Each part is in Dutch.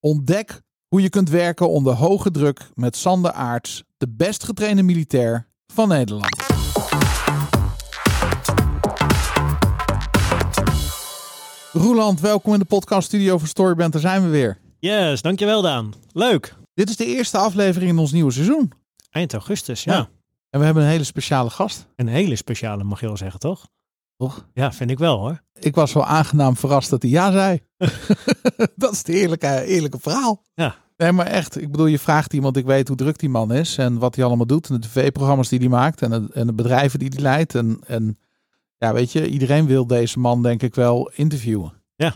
Ontdek hoe je kunt werken onder hoge druk met Sander Aarts, de best getrainde militair van Nederland. Roeland, welkom in de podcaststudio van Storyband. Daar zijn we weer. Yes, dankjewel Daan. Leuk. Dit is de eerste aflevering in ons nieuwe seizoen. Eind augustus, ja. Ja. En we hebben een hele speciale gast. Een hele speciale mag je wel zeggen, toch? Toch? Ja, vind ik wel hoor. Ik was wel aangenaam verrast dat hij ja zei. dat is het eerlijke, eerlijke verhaal. Ja. Nee, maar echt. Ik bedoel, je vraagt iemand, ik weet hoe druk die man is en wat hij allemaal doet. En de tv-programma's die hij maakt en, het- en de bedrijven die hij leidt. En, en ja, weet je, iedereen wil deze man denk ik wel interviewen. Ja.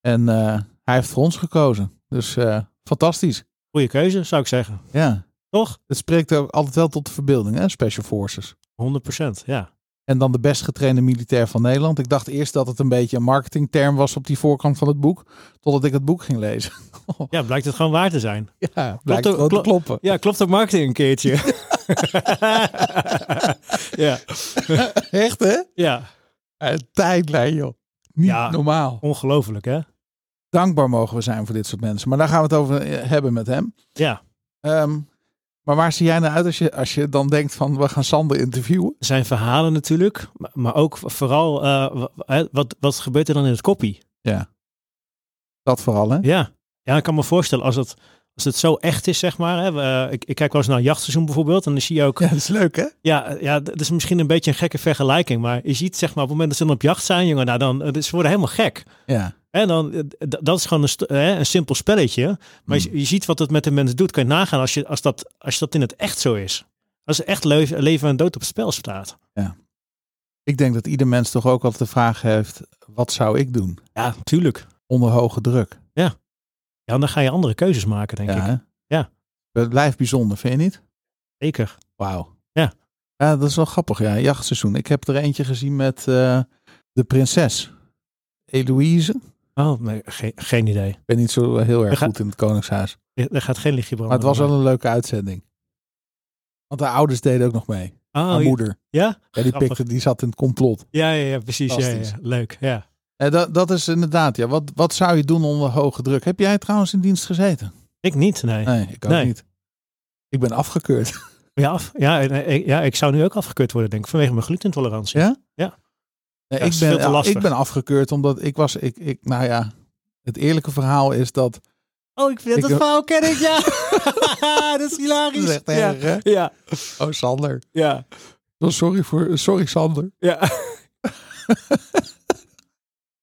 En eh, hij heeft voor ons gekozen. Dus eh, fantastisch. Goeie keuze, zou ik zeggen. Ja. Toch? Het spreekt ook altijd wel tot de verbeelding, hè, Special Forces. 100%, ja. En dan de best getrainde militair van Nederland. Ik dacht eerst dat het een beetje een marketingterm was op die voorkant van het boek. Totdat ik het boek ging lezen. Ja, blijkt het gewoon waar te zijn. Ja, blijkt ook- gewoon te klo- kloppen. Ja, klopt ook marketing een keertje. ja, Echt hè? ja. Uh, tijdlijn joh. Niet Ja. normaal. Ongelooflijk hè? Dankbaar mogen we zijn voor dit soort mensen. Maar daar gaan we het over eh, hebben met hem. Ja. Ehm, maar waar zie jij nou uit als je, als je dan denkt van we gaan Sander interviewen? Zijn verhalen natuurlijk, maar- ook vooral eh, wat, wat gebeurt er dan in het koppie? Ja. Dat vooral hè? Ja. ja, ik kan me voorstellen als het, als het zo echt is, zeg maar. Hè, we, eh, ik, ik kijk wel eens naar een jachtseizoen bijvoorbeeld en dan zie je ook Ja, dat is leuk hè? Ja, ja, dat is misschien een beetje een gekke vergelijking. Maar je ziet zeg maar op het moment dat ze dan op jacht zijn, jongen, nou dan, eh, ze worden helemaal gek. Ja. En dan, eh, dat is gewoon een, hè, een simpel spelletje. Maar je, je ziet wat het met de mensen doet. Kan je nagaan als, je, als, dat, als dat in het echt zo is. Als echt leven, leven en dood op het spel staat. Ik denk dat ieder mens toch ook altijd de vraag heeft, wat zou ik doen? Ja, natuurlijk. Onder hoge druk. Ja, en dan ga je andere keuzes maken, denk ja, ik. hè? Ja. Het blijft bijzonder, vind je niet? Zeker. Wauw. Ja. Ja, dat is wel grappig. Ja, jachtseizoen. Ik heb er eentje gezien met eh, de prinses. Eloïse. Oh, nee, geen, geen idee. Ik ben niet zo heel erg Er gaat- goed in het Koningshuis. Er gaat geen lichtje branden. Maar het was wel een leuke uitzending. Want haar ouders deden ook nog mee. Oh, haar moeder. Ja? Ja, die, pikte, die zat in het complot. Ja, ja, ja, precies. Ja. Leuk, ja. Eh, dat, dat is inderdaad, ja. Wat, wat zou je doen onder hoge druk? Heb jij trouwens in dienst gezeten? Ik niet, nee. Nee, ik ook Nee. niet. Ik ben afgekeurd. Ja, af, ja, en, eh, ja, ik zou nu ook afgekeurd worden, denk ik, vanwege mijn glutenintolerantie. Ja? Ja. Nee, Ja, ik, ben, ik ben afgekeurd omdat ik was, ik, ik, nou ja, het eerlijke verhaal is dat. Oh, ik vind Ik- dat verhaal ken ik, ja. dat is hilarisch. Dat is echt ja. erg, hè? Ja, Oh, Sander. ja, Oh, sorry voor, sorry Sander. ja,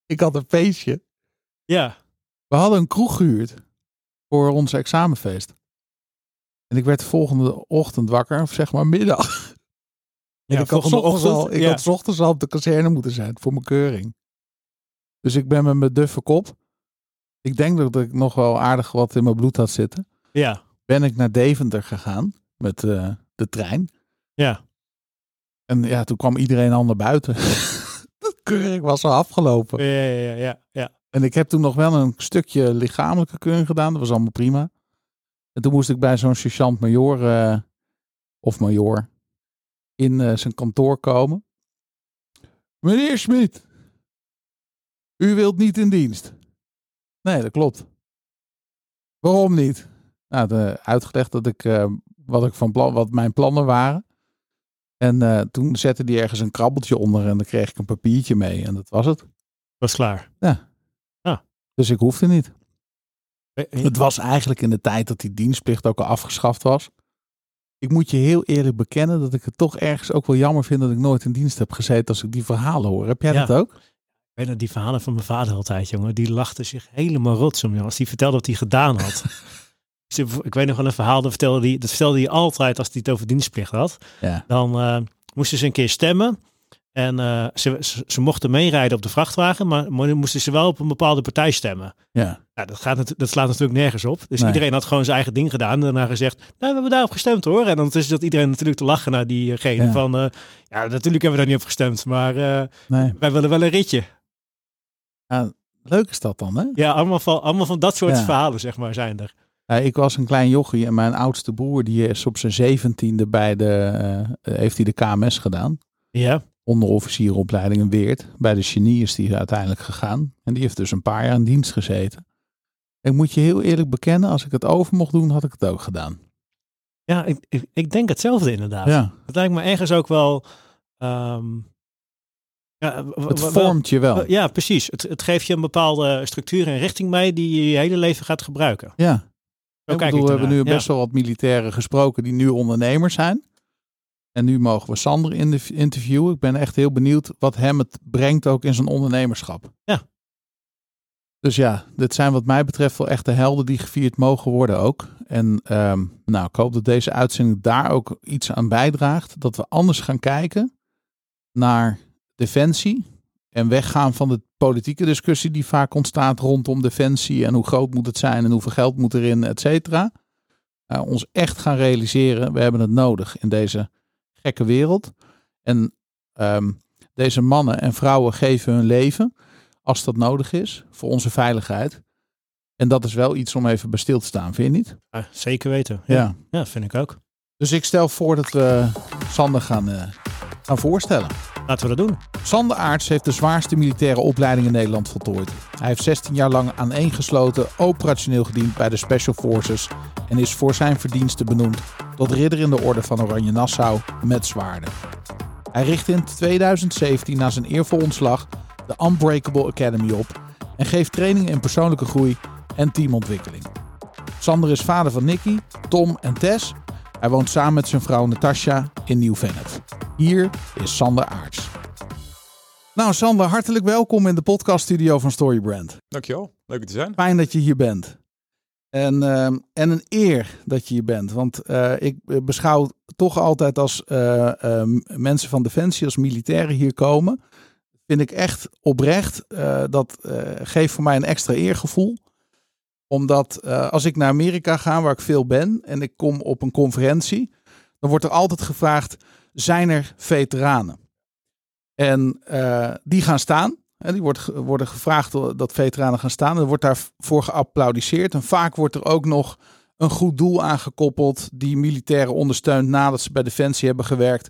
Ik had een feestje. ja. We hadden een kroeg gehuurd voor ons examenfeest. En ik werd de volgende ochtend wakker, of zeg maar middag. Ja, ik had, ochtends al, ik ja. had 's ochtends al op de kazerne moeten zijn voor mijn keuring. Dus ik ben met mijn duffe kop. Ik denk dat ik nog wel aardig wat in mijn bloed had zitten. Ja, Ben ik naar Deventer gegaan met eh, de trein. ja. En ja, toen kwam iedereen al naar buiten. de keuring was al afgelopen. Ja, ja, ja, ja, ja. En ik heb toen nog wel een stukje lichamelijke keuring gedaan. Dat was allemaal prima. En toen moest ik bij zo'n sergeant-major eh, of major in eh, zijn kantoor komen. Meneer Smit, u wilt niet in dienst. Nee, dat klopt. Waarom niet? Nou, de, uitgelegd dat ik, eh, wat, ik van plan, wat mijn plannen waren. En eh, toen zette hij ergens een krabbeltje onder en dan kreeg ik een papiertje mee. En dat was het. Was klaar. Dus ik hoefde niet. Het was eigenlijk in de tijd dat die dienstplicht ook al afgeschaft was. Ik moet je heel eerlijk bekennen dat ik het toch ergens ook wel jammer vind dat ik nooit in dienst heb gezeten als ik die verhalen hoor. Heb jij Ja. dat ook? Ik weet nog die verhalen van mijn vader altijd, jongen. Die lachte zich helemaal rots om. Als die vertelde wat hij gedaan had. Dus ik weet nog wel een verhaal, dat vertelde hij, dat vertelde hij altijd als hij het over dienstplicht had. Ja. Dan eh, moesten ze een keer stemmen. En eh, ze, ze, ze mochten meerijden op de vrachtwagen, maar, moesten ze wel op een bepaalde partij stemmen. Ja. Nou, dat, gaat, dat slaat natuurlijk nergens op. Dus Nee. iedereen had gewoon zijn eigen ding gedaan. En daarna gezegd, nou, we hebben daarop gestemd hoor. En dan is dat iedereen natuurlijk te lachen naar diegene Ja. van... eh, ja, natuurlijk hebben we daar niet op gestemd, maar eh, Nee. wij willen wel een ritje. Leuk is dat dan, hè? Ja, allemaal van, allemaal van dat soort Ja. verhalen, zeg maar, zijn er. Ja, ik was een klein jochie en mijn oudste broer die is op zijn zeventiende bij de, heeft hij de KMS gedaan. Ja, Onderofficieropleiding in Weert. Bij de genie is die uiteindelijk gegaan. En die heeft dus een paar jaar in dienst gezeten. Ik moet je heel eerlijk bekennen, als ik het over mocht doen, had ik het ook gedaan. Ja, ik, ik, ik denk hetzelfde inderdaad. Ja, Het lijkt me ergens ook wel... ehm, ja, het vormt je wel. Ja, precies. Het, het geeft je een bepaalde structuur en richting mee die je je hele leven gaat gebruiken. Ja. Zo Ik kijk bedoel, we hebben nu best wel wat militairen gesproken die nu ondernemers zijn. En nu mogen we Sander in de interviewen. Ik ben echt heel benieuwd wat hem het brengt ook in zijn ondernemerschap. Ja. Dus ja, dit zijn wat mij betreft wel echte helden die gevierd mogen worden ook. En ehm, nou, ik hoop dat deze uitzending daar ook iets aan bijdraagt. Dat we anders gaan kijken naar defensie. En weggaan van de politieke discussie die vaak ontstaat rondom defensie. En hoe groot moet het zijn en hoeveel geld moet erin, et cetera. Eh, ons echt gaan realiseren, we hebben het nodig in deze gekke wereld. En ehm, deze mannen en vrouwen geven hun leven, als dat nodig is, voor onze veiligheid. En dat is wel iets om even bij stil te staan, vind je niet? Ja, zeker weten. Ja. Ja. ja, vind ik ook. Dus ik stel voor dat we Sander gaan, eh, gaan voorstellen. Laten we dat doen. Sander Aarts heeft de zwaarste militaire opleiding in Nederland voltooid. Hij heeft 16 jaar lang aaneengesloten operationeel gediend bij de Special Forces en is voor zijn verdiensten benoemd tot ridder in de orde van Oranje Nassau met zwaarden. Hij richtte in 2017 na zijn eervol ontslag de Unbreakable Academy op en geeft trainingen in persoonlijke groei en teamontwikkeling. Sander is vader van Nicky, Tom en Tess. Hij woont samen met zijn vrouw Natasha in Nieuw-Vennep. Hier is Sander Aarts. Nou, Sander, hartelijk welkom in de podcaststudio van Storybrand. Dankjewel, leuk om te zijn. Fijn dat je hier bent. En, ehm, en een eer dat je hier bent. Want eh, ik beschouw toch altijd als eh, ehm, mensen van Defensie, als militairen hier komen. Vind ik echt oprecht. eh, dat eh, geeft voor mij een extra eergevoel. Omdat eh, als ik naar Amerika ga, waar ik veel ben, en ik kom op een conferentie, dan wordt er altijd gevraagd: zijn er veteranen? En eh, die gaan staan. Hè, die wordt, worden gevraagd dat veteranen gaan staan. En er wordt daarvoor geapplaudiseerd. En vaak wordt er ook nog een goed doel aangekoppeld. Die militairen ondersteunt nadat ze bij Defensie hebben gewerkt.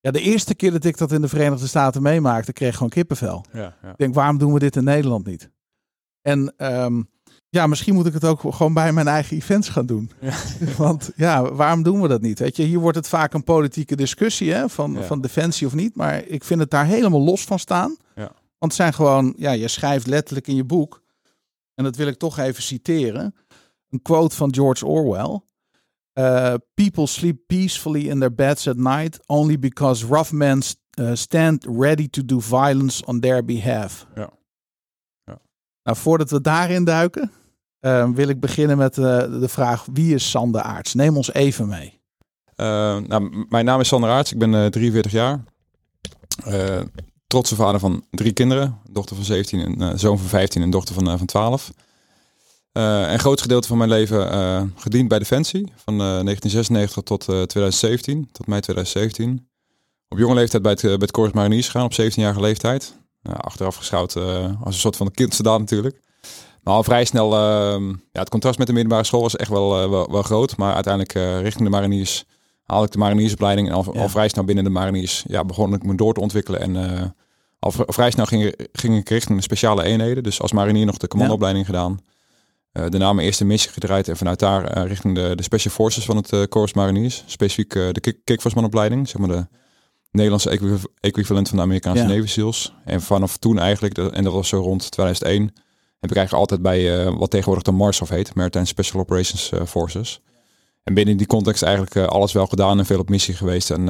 Ja, de eerste keer dat ik dat in de Verenigde Staten meemaakte, kreeg ik gewoon kippenvel. Ja, ja. Ik denk, waarom doen we dit in Nederland niet? En ehm, ja, misschien moet ik het ook gewoon bij mijn eigen events gaan doen. Ja. Want ja, waarom doen we dat niet? Weet je, hier wordt het vaak een politieke discussie hè, van, van defensie of niet. Maar ik vind het daar helemaal los van staan. Want het zijn gewoon, ja, je schrijft letterlijk in je boek. En dat wil ik toch even citeren. Een quote van George Orwell. Uh, people sleep peacefully in their beds at night only because rough men uh, stand ready to do violence on their behalf. Ja. Ja. Nou, voordat we daarin duiken, uh, wil ik beginnen met uh, de vraag: wie is Sander Aarts? Neem ons even mee. Uh, nou, mijn naam is Sander Aarts, ik ben uh, 43 jaar. Trotse vader van drie kinderen. Dochter van 17, een uh, zoon van 15 en een dochter van, uh, van 12. Uh, een groot gedeelte van mijn leven uh, gediend bij Defensie. Van uh, 1996 tot uh, 2017, tot mei 2017. Op jonge leeftijd bij het, bij het Corps Mariniers gegaan, op 17-jarige leeftijd. Uh, achteraf geschouwd als een soort van kindse daad natuurlijk. Maar al vrij snel, uh, ja, het contrast met de middelbare school was echt wel, wel, wel groot. Maar uiteindelijk richting de Mariniers haalde ik de Mariniersopleiding. En al, ja. al vrij snel binnen de Mariniers ja, begon ik me door te ontwikkelen. En al vrij snel ging, ging ik richting de speciale eenheden. Dus als marinier nog de commandoopleiding ja. gedaan. Uh, daarna mijn eerste missie gedraaid en vanuit daar uh, richting de, de Special Forces van het uh, Corps Mariniers. Specifiek de Kickforcemanopleiding, zeg maar de Nederlandse equi equivalent van de Amerikaanse ja. Navy SEALs. En vanaf toen eigenlijk, en dat was zo rond 2001, heb ik eigenlijk altijd bij wat tegenwoordig de MARSOF heet, Maritime Special Operations Forces. En binnen die context eigenlijk alles wel gedaan en veel op missie geweest. En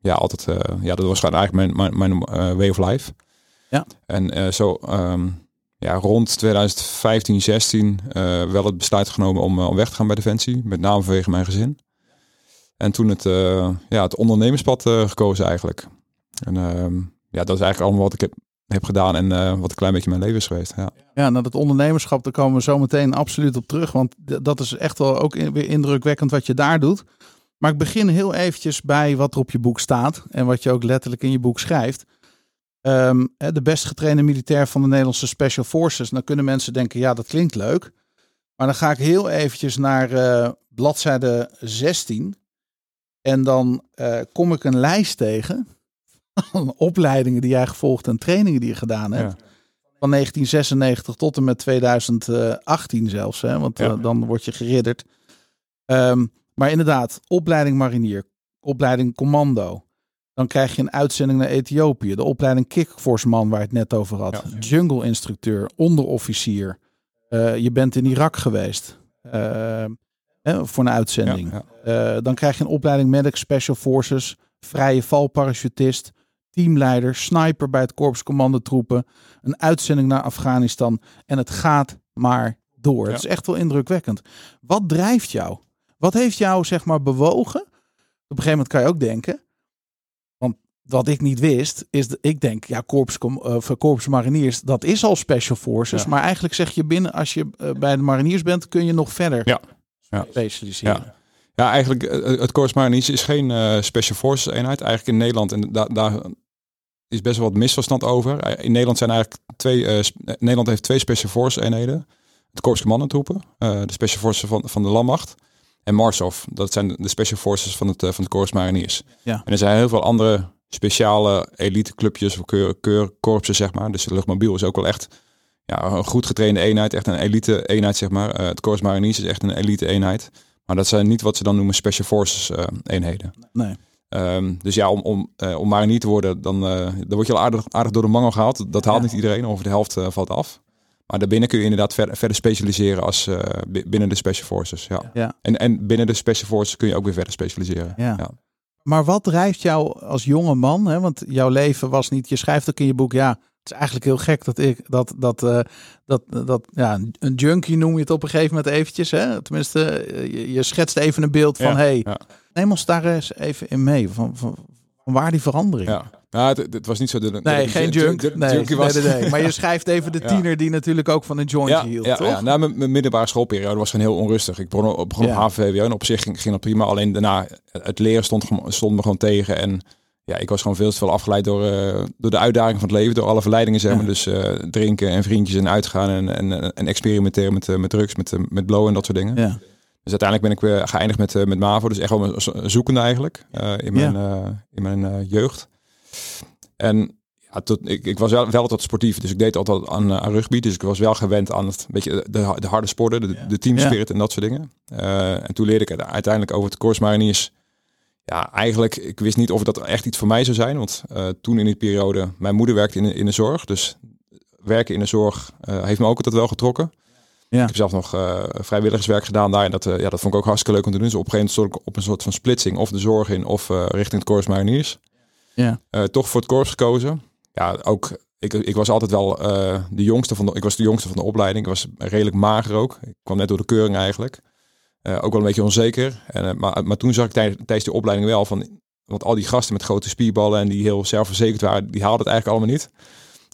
ja, altijd, uh, ja, dat was eigenlijk mijn, mijn, mijn uh, way of life. Ja. En uh, zo, um, ja, rond 2015, 16 uh, wel het besluit genomen om, om weg te gaan bij Defensie. Met name vanwege mijn gezin. En toen het, uh, ja, het ondernemerspad uh, gekozen eigenlijk. En uh, ja, dat is eigenlijk allemaal wat ik heb, heb gedaan en wat een klein beetje mijn leven is geweest. Ja, ja nou dat ondernemerschap, daar komen we zo meteen absoluut op terug. Want dat is echt wel ook weer indrukwekkend wat je daar doet. Maar ik begin heel eventjes bij wat er op je boek staat. En wat je ook letterlijk in je boek schrijft. Um, de best getrainde militair van de Nederlandse Special Forces. Dan kunnen mensen denken, ja, dat klinkt leuk. Maar dan ga ik heel eventjes naar uh, bladzijde 16. En dan uh, kom ik een lijst tegen van opleidingen die jij gevolgd en trainingen die je gedaan hebt. Ja. van 1996 tot en met 2018 zelfs. Hè? Want Ja. eh, dan word je geridderd. Ehm, maar inderdaad, opleiding marinier, opleiding commando. Dan krijg je een uitzending naar Ethiopië. De opleiding kickforceman waar ik het net over had. Ja. Jungle instructeur, onderofficier. Eh, je bent in Irak geweest. eh, voor een uitzending. Ja, ja. Eh, dan krijg je een opleiding medic special forces, vrije valparachutist, teamleider, sniper bij het korps commandotroepen, een uitzending naar Afghanistan en het gaat maar door. Het is echt wel indrukwekkend. Wat drijft jou? Wat heeft jou zeg maar bewogen? Op een gegeven moment kan je ook denken, want wat ik niet wist is dat ik denk ja korps of korps mariniers dat is al special forces, Ja. maar eigenlijk zeg je binnen als je eh, bij de mariniers bent kun je nog verder Ja. Ja. specialiseren. Ja. Ja, eigenlijk eh, het Corps Mariniers is geen eh, Special Forces eenheid. Eigenlijk in Nederland, en da daar is best wel wat misverstand over. Eh, In Nederland zijn eigenlijk twee, eh, eh, Nederland heeft twee Special Forces eenheden. Het Corps Commandotroepen, eh de Special Forces van, van de Landmacht. En Marshof, dat zijn de Special Forces van het, eh, van het Corps Mariniers. Ja. En er zijn heel veel andere speciale elite clubjes of keur, keurkorpsen, zeg maar. Dus de luchtmobiel is ook wel echt ja, een goed getrainde eenheid. Echt een elite eenheid, zeg maar. Eh, het Corps Mariniers is echt een elite eenheid. Maar dat zijn niet wat ze dan noemen special forces eh, eenheden. Nee. Ehm, dus ja, om, om, om maar niet te worden, dan, dan word je al aardig, aardig door de mangel gehaald. Dat haalt Ja. niet iedereen, over de helft valt af. Maar daarbinnen kun je inderdaad verder, verder specialiseren als eh, bi- binnen de special forces. Ja. Ja. En, en binnen de special forces kun je ook weer verder specialiseren. Ja. Maar wat drijft jou als jonge man? Hè? Want jouw leven was niet. Je schrijft ook in je boek. Ja, het is eigenlijk heel gek dat ik dat dat eh, dat dat ja een junkie noem je het op een gegeven moment eventjes. Hè? Tenminste, eh, je, je schetst even een beeld van Ja, hey, neem ons daar eens even in mee. Van, van, van waar die verandering? Ja. Nou, het, het was niet zo de, Nee, de- geen junk. de- de- nee, junkie was. nee, nee, nee. Maar je schrijft even de tiener die natuurlijk ook van een jointje Ja, hield, ja, toch? ja. Nou, mijn, mijn middelbare schoolperiode was gewoon heel onrustig. Ik begon, op- begon op HVWO en op zich ging, ging dat prima. Alleen daarna, het leren stond, stond me gewoon tegen. En ja, ik was gewoon veel te veel afgeleid door, eh, door de uitdagingen van het leven. Door alle verleidingen, zeg maar. Dus eh, drinken en vriendjes en uitgaan en, en, en experimenteren met, eh, met drugs, met, eh, met blowen en dat soort dingen. Ja. Dus uiteindelijk ben ik weer geëindigd met, eh, met MAVO. Dus echt wel zoekende eigenlijk eh, in mijn, eh, in mijn eh, jeugd. En ja, tot, ik, ik was wel, wel tot sportief. Dus ik deed altijd aan, eh, aan rugby. Dus ik was wel gewend aan het, weet je, de, de harde sporten, de, de teamspirit en dat soort dingen. Eh, en toen leerde ik uiteindelijk over het Corps Mariniers. Ja, eigenlijk, ik wist niet of dat echt iets voor mij zou zijn. Want eh, toen in die periode, mijn moeder werkte in, de- in de zorg. Dus werken in de zorg eh, heeft me ook altijd wel getrokken. Ja. Ik heb zelf nog eh, vrijwilligerswerk gedaan daar. En dat, eh, ja, dat vond ik ook hartstikke leuk om te doen. Dus op een gegeven moment stond ik op een soort van splitsing. Of de zorg in, of eh, richting het Corps Mariniers. Ja. Eh, toch voor het korps gekozen. Ja, ook. Ik, ik was altijd wel eh, de jongste van de. Ik was de jongste van de opleiding. Ik was redelijk mager ook. Ik kwam net door de keuring eigenlijk. Eh, ook wel een beetje onzeker. En, maar, maar toen zag ik tijdens, tijdens die opleiding wel van. Want al die gasten met grote spierballen en die heel zelfverzekerd waren, die haalden het eigenlijk allemaal niet.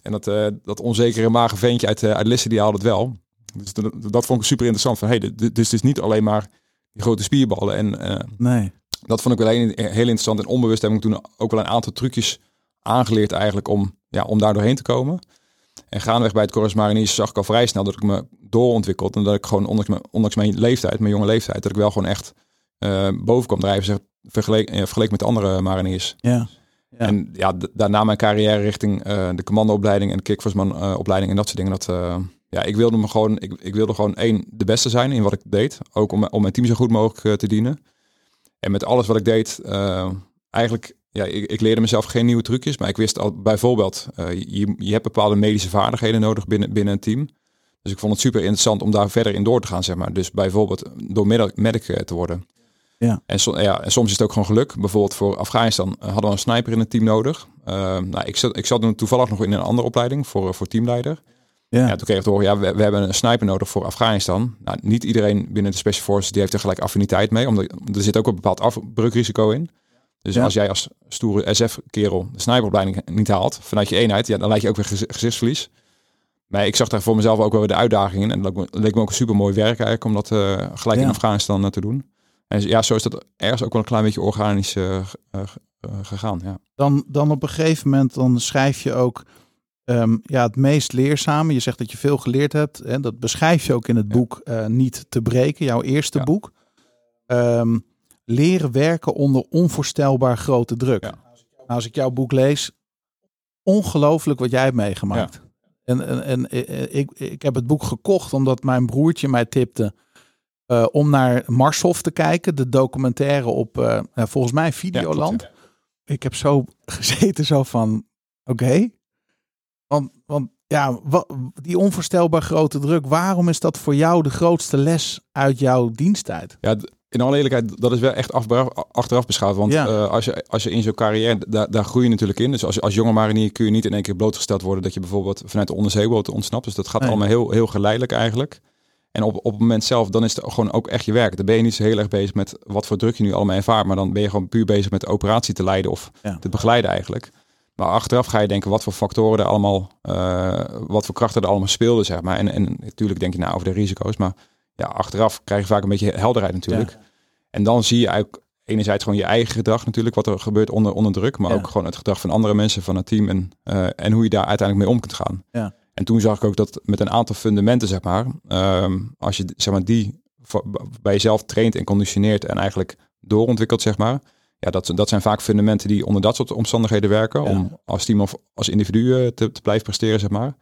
En dat, dat onzekere mager ventje uit, uit Lisse, die haalde het wel. Dus dat, dat vond ik super interessant. Van, hey, dus het is niet alleen maar die grote spierballen. En Nee. Dat vond ik wel heel, heel interessant. En onbewust heb ik toen ook wel een aantal trucjes aangeleerd eigenlijk om, ja, om daar doorheen te komen. En gaandeweg bij het Corps Mariniers zag ik al vrij snel dat ik me doorontwikkeld. En dat ik gewoon, ondanks mijn, ondanks mijn leeftijd, mijn jonge leeftijd, dat ik wel gewoon echt eh, boven kwam drijven. Zeg, vergeleken, eh, vergeleken met de andere mariniers. Ja. Ja. En ja, daarna mijn carrière richting eh, de commandoopleiding en de opleiding en dat soort dingen. Dat, ja, ik wilde me gewoon, ik, ik wilde gewoon één, de beste zijn in wat ik deed. Ook om, om mijn team zo goed mogelijk te dienen. En met alles wat ik deed, eh, eigenlijk, ja, ik, ik leerde mezelf geen nieuwe trucjes. Maar ik wist al bijvoorbeeld, eh, je, je hebt bepaalde medische vaardigheden nodig binnen, binnen een team. Dus ik vond het super interessant om daar verder in door te gaan, zeg maar. Dus bijvoorbeeld door medic, medic eh, te worden. Ja. En, so- ja, en soms is het ook gewoon geluk. Bijvoorbeeld voor Afghanistan eh, hadden we een sniper in het team nodig. Eh, nou, ik, zat, ik zat toen toevallig nog in een andere opleiding voor, eh, voor teamleider. Ja. Ja, toen kreeg ik te horen, ja, we, we hebben een sniper nodig voor Afghanistan. Nou, niet iedereen binnen de Special Forces die heeft er gelijk affiniteit mee. Omdat er zit ook een bepaald afbreukrisico in. Dus Ja. als jij als stoere SF-kerel de sniperopleiding niet haalt vanuit je eenheid, ja, dan leid je ook weer gez- gezichtsverlies. Maar ik zag daar voor mezelf ook wel weer de uitdaging in. En dat leek me- ook een super mooi werk eigenlijk om dat eh, gelijk in. Afghanistan eh, te doen. En ja, zo is dat ergens ook wel een klein beetje organisch eh, gegaan. Ja. dan, dan op een gegeven moment dan schrijf je ook ehm, ja, het meest leerzame. Je zegt dat je veel geleerd hebt. Hè, dat beschrijf je ook in het boek eh, Niet te breken, jouw eerste Ja. boek. Ehm, leren werken onder onvoorstelbaar grote druk. Ja. Nou, als ik jouw boek lees, ongelooflijk wat jij hebt meegemaakt. En, en, en eh, ik, ik heb het boek gekocht omdat mijn broertje mij tipte eh, om naar Marshof te kijken. De documentaire op, eh, nou, volgens mij, Videoland. klopt, Ik heb zo gezeten, zo van, oké. Want, want ja, wa- die onvoorstelbaar grote druk. Waarom is dat voor jou de grootste les uit jouw diensttijd? Ja, in alle eerlijkheid, dat is wel echt achteraf beschouwd. Want Ja. eh, als, je, als je in zo'n carrière, daar, daar groei je natuurlijk in. Dus als, als jonge marinier kun je niet in één keer blootgesteld worden dat je bijvoorbeeld vanuit de onderzeeboot ontsnapt. Dus dat gaat Nee. allemaal heel, heel geleidelijk eigenlijk. En op, op het moment zelf, dan is het gewoon ook echt je werk. Dan ben je niet zo heel erg bezig met wat voor druk je nu allemaal ervaart. Maar dan ben je gewoon puur bezig met de operatie te leiden of Ja. te begeleiden eigenlijk. Maar achteraf ga je denken wat voor factoren er allemaal, eh, wat voor krachten er allemaal speelden, zeg maar. En, en natuurlijk denk je nou over de risico's. Maar ja, achteraf krijg je vaak een beetje helderheid natuurlijk. En dan zie je eigenlijk enerzijds gewoon je eigen gedrag natuurlijk, wat er gebeurt onder, onder druk. Maar Ja. ook gewoon het gedrag van andere mensen, van het team. En, eh, en hoe je daar uiteindelijk mee om kunt gaan. Ja. En toen zag ik ook dat met een aantal fundamenten, zeg maar, ehm, als je zeg maar, die bij jezelf traint en conditioneert en eigenlijk doorontwikkelt, zeg maar. Ja, dat, dat zijn vaak fundamenten die onder dat soort omstandigheden werken. Ja. Om als team of als individu eh, te, te blijven presteren, zeg maar.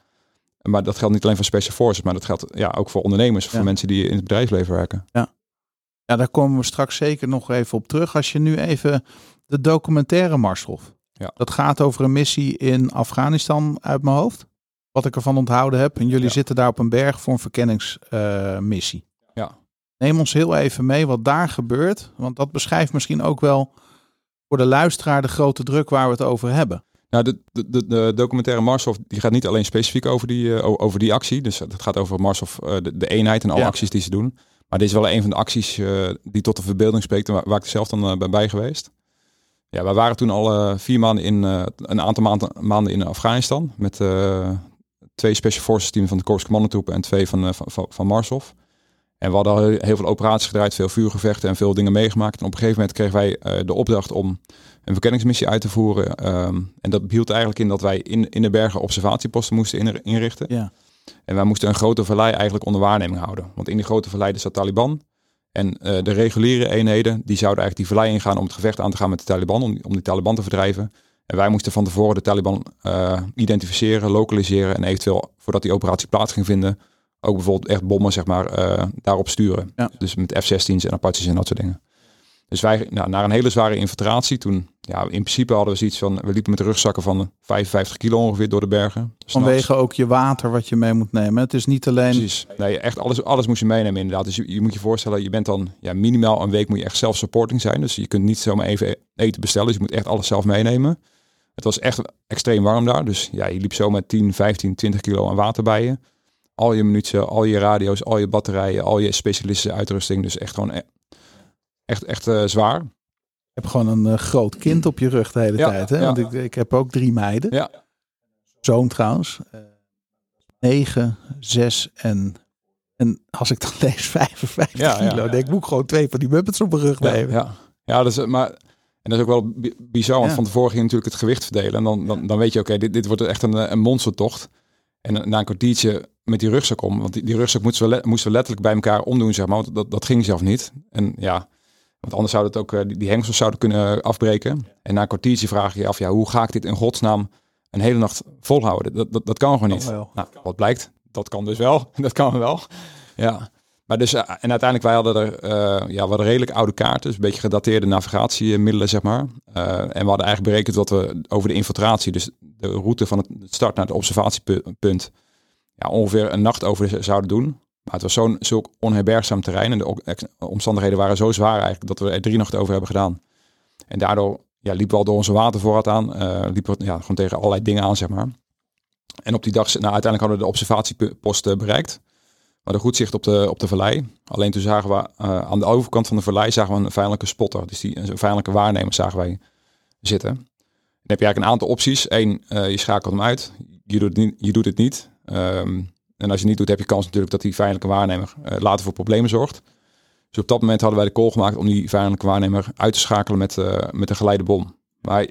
Maar dat geldt niet alleen voor special forces, maar dat geldt ja, ook voor ondernemers, voor Ja. mensen die in het bedrijfsleven werken. Ja, daar komen we straks zeker nog even op terug. Als je nu even de documentaire Marshof. Ja. Dat gaat over een missie in Afghanistan uit mijn hoofd. Wat ik ervan onthouden heb. En jullie Ja. zitten daar op een berg voor een verkenningsmissie. Ja. Neem ons heel even mee wat daar gebeurt. Want dat beschrijft misschien ook wel voor de luisteraar de grote druk waar we het over hebben. Nou, de, de, de, documentaire Marshof die gaat niet alleen specifiek over die, eh, over die actie. Dus het gaat over Marshof, eh, de, de eenheid en alle Ja. acties die ze doen. Maar dit is wel een van de acties eh, die tot de verbeelding spreekt en waar, waar ik zelf dan ben bij geweest. Ja, we waren toen al vier maanden in, een aantal maanden, maanden in Afghanistan. Met twee Special Forces teams van de Corps Commandotroepen en twee van, van, van, van Marshof. En we hadden al heel, veel operaties gedraaid, veel vuurgevechten en veel dingen meegemaakt. En op een gegeven moment kregen wij eh, de opdracht om een verkenningsmissie uit te voeren. Ehm, en dat hield eigenlijk in dat wij in, in de bergen observatieposten moesten inri- inrichten. Ja. En wij moesten een grote vallei eigenlijk onder waarneming houden. Want in die grote vallei zat Taliban. En eh, de reguliere eenheden die zouden eigenlijk die vallei ingaan om het gevecht aan te gaan met de Taliban. Om, om die Taliban te verdrijven. En wij moesten van tevoren de Taliban eh, identificeren, lokaliseren. En eventueel, voordat die operatie plaats ging vinden, ook bijvoorbeeld echt bommen zeg maar, eh, daarop sturen. Ja. Dus met F-16's en Apaches en dat soort dingen. Dus wij, nou, na een hele zware infiltratie, toen, ja, in principe hadden we zoiets van, we liepen met rugzakken van 55 kilo ongeveer door de bergen. S'nachts. Vanwege ook je water wat je mee moet nemen. Het is niet alleen... Precies. Nee, echt alles, alles moest je meenemen inderdaad. Dus je, je moet je voorstellen, je bent dan ja, minimaal een week moet je echt zelf-supporting zijn. Dus je kunt niet zomaar even eten bestellen. Dus je moet echt alles zelf meenemen. Het was echt extreem warm daar. Dus ja, je liep zo met 10, 15, 20 kilo aan water bij je. Al je munitie, al je radio's, al je batterijen, al je specialistische uitrusting. Dus echt gewoon e- echt, echt eh, zwaar. Je hebt gewoon een eh, groot kind op je rug de hele Ja, tijd. Hè? ja. Want ik, ik heb ook drie meiden. Ja. Zoon trouwens. Eh, negen, zes en... En als ik dan lees 55 Ja, kilo, denk ik, moet gewoon twee van die muppets op mijn rug Ja, nemen. ja. ja dat is, maar en dat is ook wel bi- bizar, want Ja. van tevoren ging natuurlijk het gewicht verdelen. En dan, dan, dan weet je, oké, dit, dit wordt echt een, een monstertocht. En na een kwartiertje met die rugzak om, want die, die rugzak moesten we, moesten we letterlijk bij elkaar omdoen, zeg maar. Want dat, dat ging zelf niet. En ja, want anders zou het ook, eh, die, die hengsels zouden kunnen afbreken. En na een kwartiertje vraag je je af, ja, hoe ga ik dit in godsnaam een hele nacht volhouden? Dat, dat, dat kan gewoon niet. Kan. Nou, wat blijkt? Dat kan dus wel. Dat kan wel. Ja. Maar dus, eh, en uiteindelijk, wij hadden er, eh, ja, we hadden redelijk oude kaarten, dus een beetje gedateerde navigatiemiddelen, zeg maar. Eh, en we hadden eigenlijk berekend dat we over de infiltratie, dus de route van het start naar het observatiepunt, ja, ongeveer een nacht over zouden doen. Maar het was zo'n zulk onherbergzaam terrein en de omstandigheden waren zo zwaar eigenlijk dat we er drie nachten over hebben gedaan. En daardoor ja, liepen we al door onze watervoorraad aan, liepen we ja, gewoon tegen allerlei dingen aan, zeg maar. En op die dag, nou, uiteindelijk hadden we de observatiepost bereikt. Hadden goed zicht op de, op de vallei. Alleen toen zagen we eh, aan de overkant van de vallei zagen we een vijandelijke spotter. Dus die, een vijandelijke waarnemer zagen wij zitten. Dan heb je eigenlijk een aantal opties. Eén, eh, je schakelt hem uit. Je doet het niet. Je doet het niet. Ehm, en als je niet doet, heb je kans natuurlijk dat die vijandelijke waarnemer eh, later voor problemen zorgt. Dus op dat moment hadden wij de call gemaakt om die vijandelijke waarnemer uit te schakelen met, met een geleide bom. Maar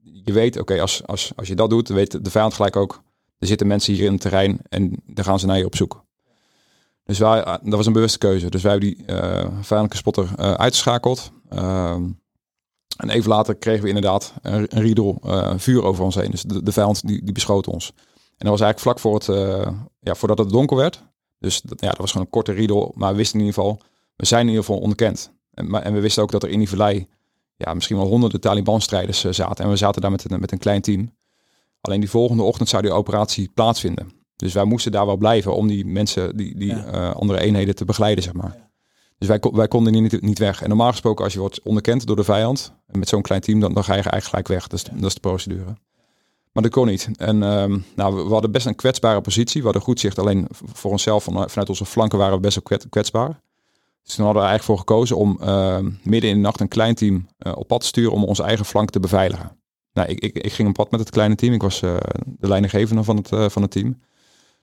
je weet, oké, als, als, als je dat doet, weet de vijand gelijk ook, er zitten mensen hier in het terrein en daar gaan ze naar je op zoek. Dus wij, eh, dat was een bewuste keuze. Dus wij hebben die eh vijandelijke spotter eh, uitgeschakeld. Ehm, en even later kregen we inderdaad een, een riedel vuur over ons heen. Dus de, de vijand die, die beschoot ons. En dat was eigenlijk vlak voor het, ja, voordat het donker werd. Dus dat, ja, dat was gewoon een korte riedel. Maar we wisten in ieder geval, we zijn in ieder geval ontkend. En, maar, en we wisten ook dat er in die vallei ja, misschien wel honderden Taliban-strijders zaten. En we zaten daar met een, met een klein team. Alleen die volgende ochtend zou die operatie plaatsvinden. Dus wij moesten daar wel blijven om die mensen, die, die Ja. eh, andere eenheden te begeleiden, zeg maar. Dus wij, wij konden niet, niet weg. En normaal gesproken, als je wordt onderkend door de vijand, met zo'n klein team, dan, dan ga je eigenlijk gelijk weg. Dat is, dat is de procedure. Maar dat kon niet. En ehm, nou, we, we hadden best een kwetsbare positie. We hadden goed zicht. Alleen voor onszelf, van, vanuit onze flanken waren we best wel kwet- kwetsbaar. Dus toen hadden we eigenlijk voor gekozen om ehm, midden in de nacht een klein team eh, op pad te sturen om onze eigen flank te beveiligen. Nou, ik, ik, ik ging op pad met het kleine team. Ik was eh, de leidinggevende van het, van het team.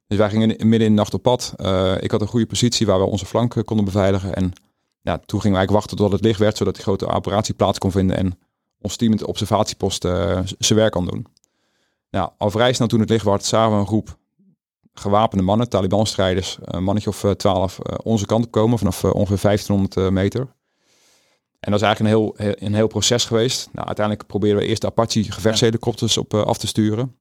Dus wij gingen in- midden in de nacht op pad. Eh, ik had een goede positie waar we onze flank eh, konden beveiligen. En ja, toen gingen we eigenlijk wachten tot het licht werd, zodat die grote operatie plaats kon vinden en ons team met de observatiepost eh, zijn werk kan doen. Nou, al vrij snel toen het licht werd, zagen we een groep gewapende mannen, Taliban-strijders, een mannetje of twaalf, onze kant op komen vanaf ongeveer 1500 eh, meter. En dat is eigenlijk een heel, een heel proces geweest. Nou, uiteindelijk probeerden we eerst de Apache gevechtshelikopters op af te sturen.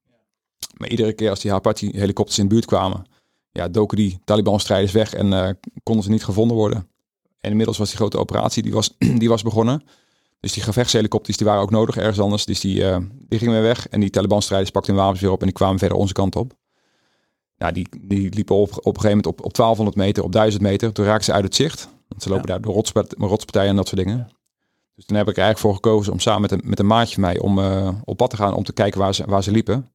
Maar iedere keer als die Apache helikopters in de buurt kwamen, ja, doken die Taliban-strijders weg en eh, konden ze niet gevonden worden. En inmiddels was die grote operatie, die was, die was begonnen. Dus die gevechtshelikopters die waren ook nodig ergens anders. Dus die, eh, die gingen weer weg. En die Taliban-strijders pakten hun wapens weer op en die kwamen verder onze kant op. Nou, die, die liepen op, op een gegeven moment op, op 1200 meter, op 1000 meter. Toen raakten ze uit het zicht. Want ze lopen daar door rotspart- rotspartijen en dat soort dingen. Dus toen heb ik er eigenlijk voor gekozen om samen met een, met een maatje van mij om eh, op pad te gaan om te kijken waar ze, waar ze liepen.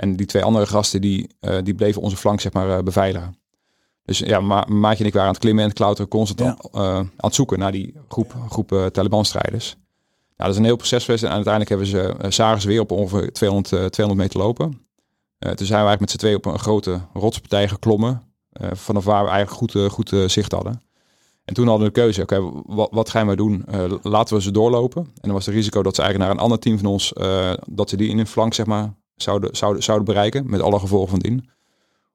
En die twee andere gasten die, eh, die bleven onze flank zeg maar eh, beveiligen. Dus ja, ma maatje en ik waren aan het klimmen en het klauteren constant Ja. eh, aan het zoeken naar die groep, groep Taliban-strijders. Nou, dat is een heel proces geweest en uiteindelijk hebben ze, zagen ze weer op ongeveer 200, eh, 200 meter lopen. Toen zijn we eigenlijk met z'n tweeën op een grote rotspartij geklommen. vanaf waar we eigenlijk goed, goed zicht hadden. En toen hadden we de keuze, oké, wat, wat gaan we doen? Laten we ze doorlopen. En dan was het risico dat ze eigenlijk naar een ander team van ons, dat ze die in hun flank zeg maar, zouden, zouden, zouden bereiken. Met alle gevolgen van dien.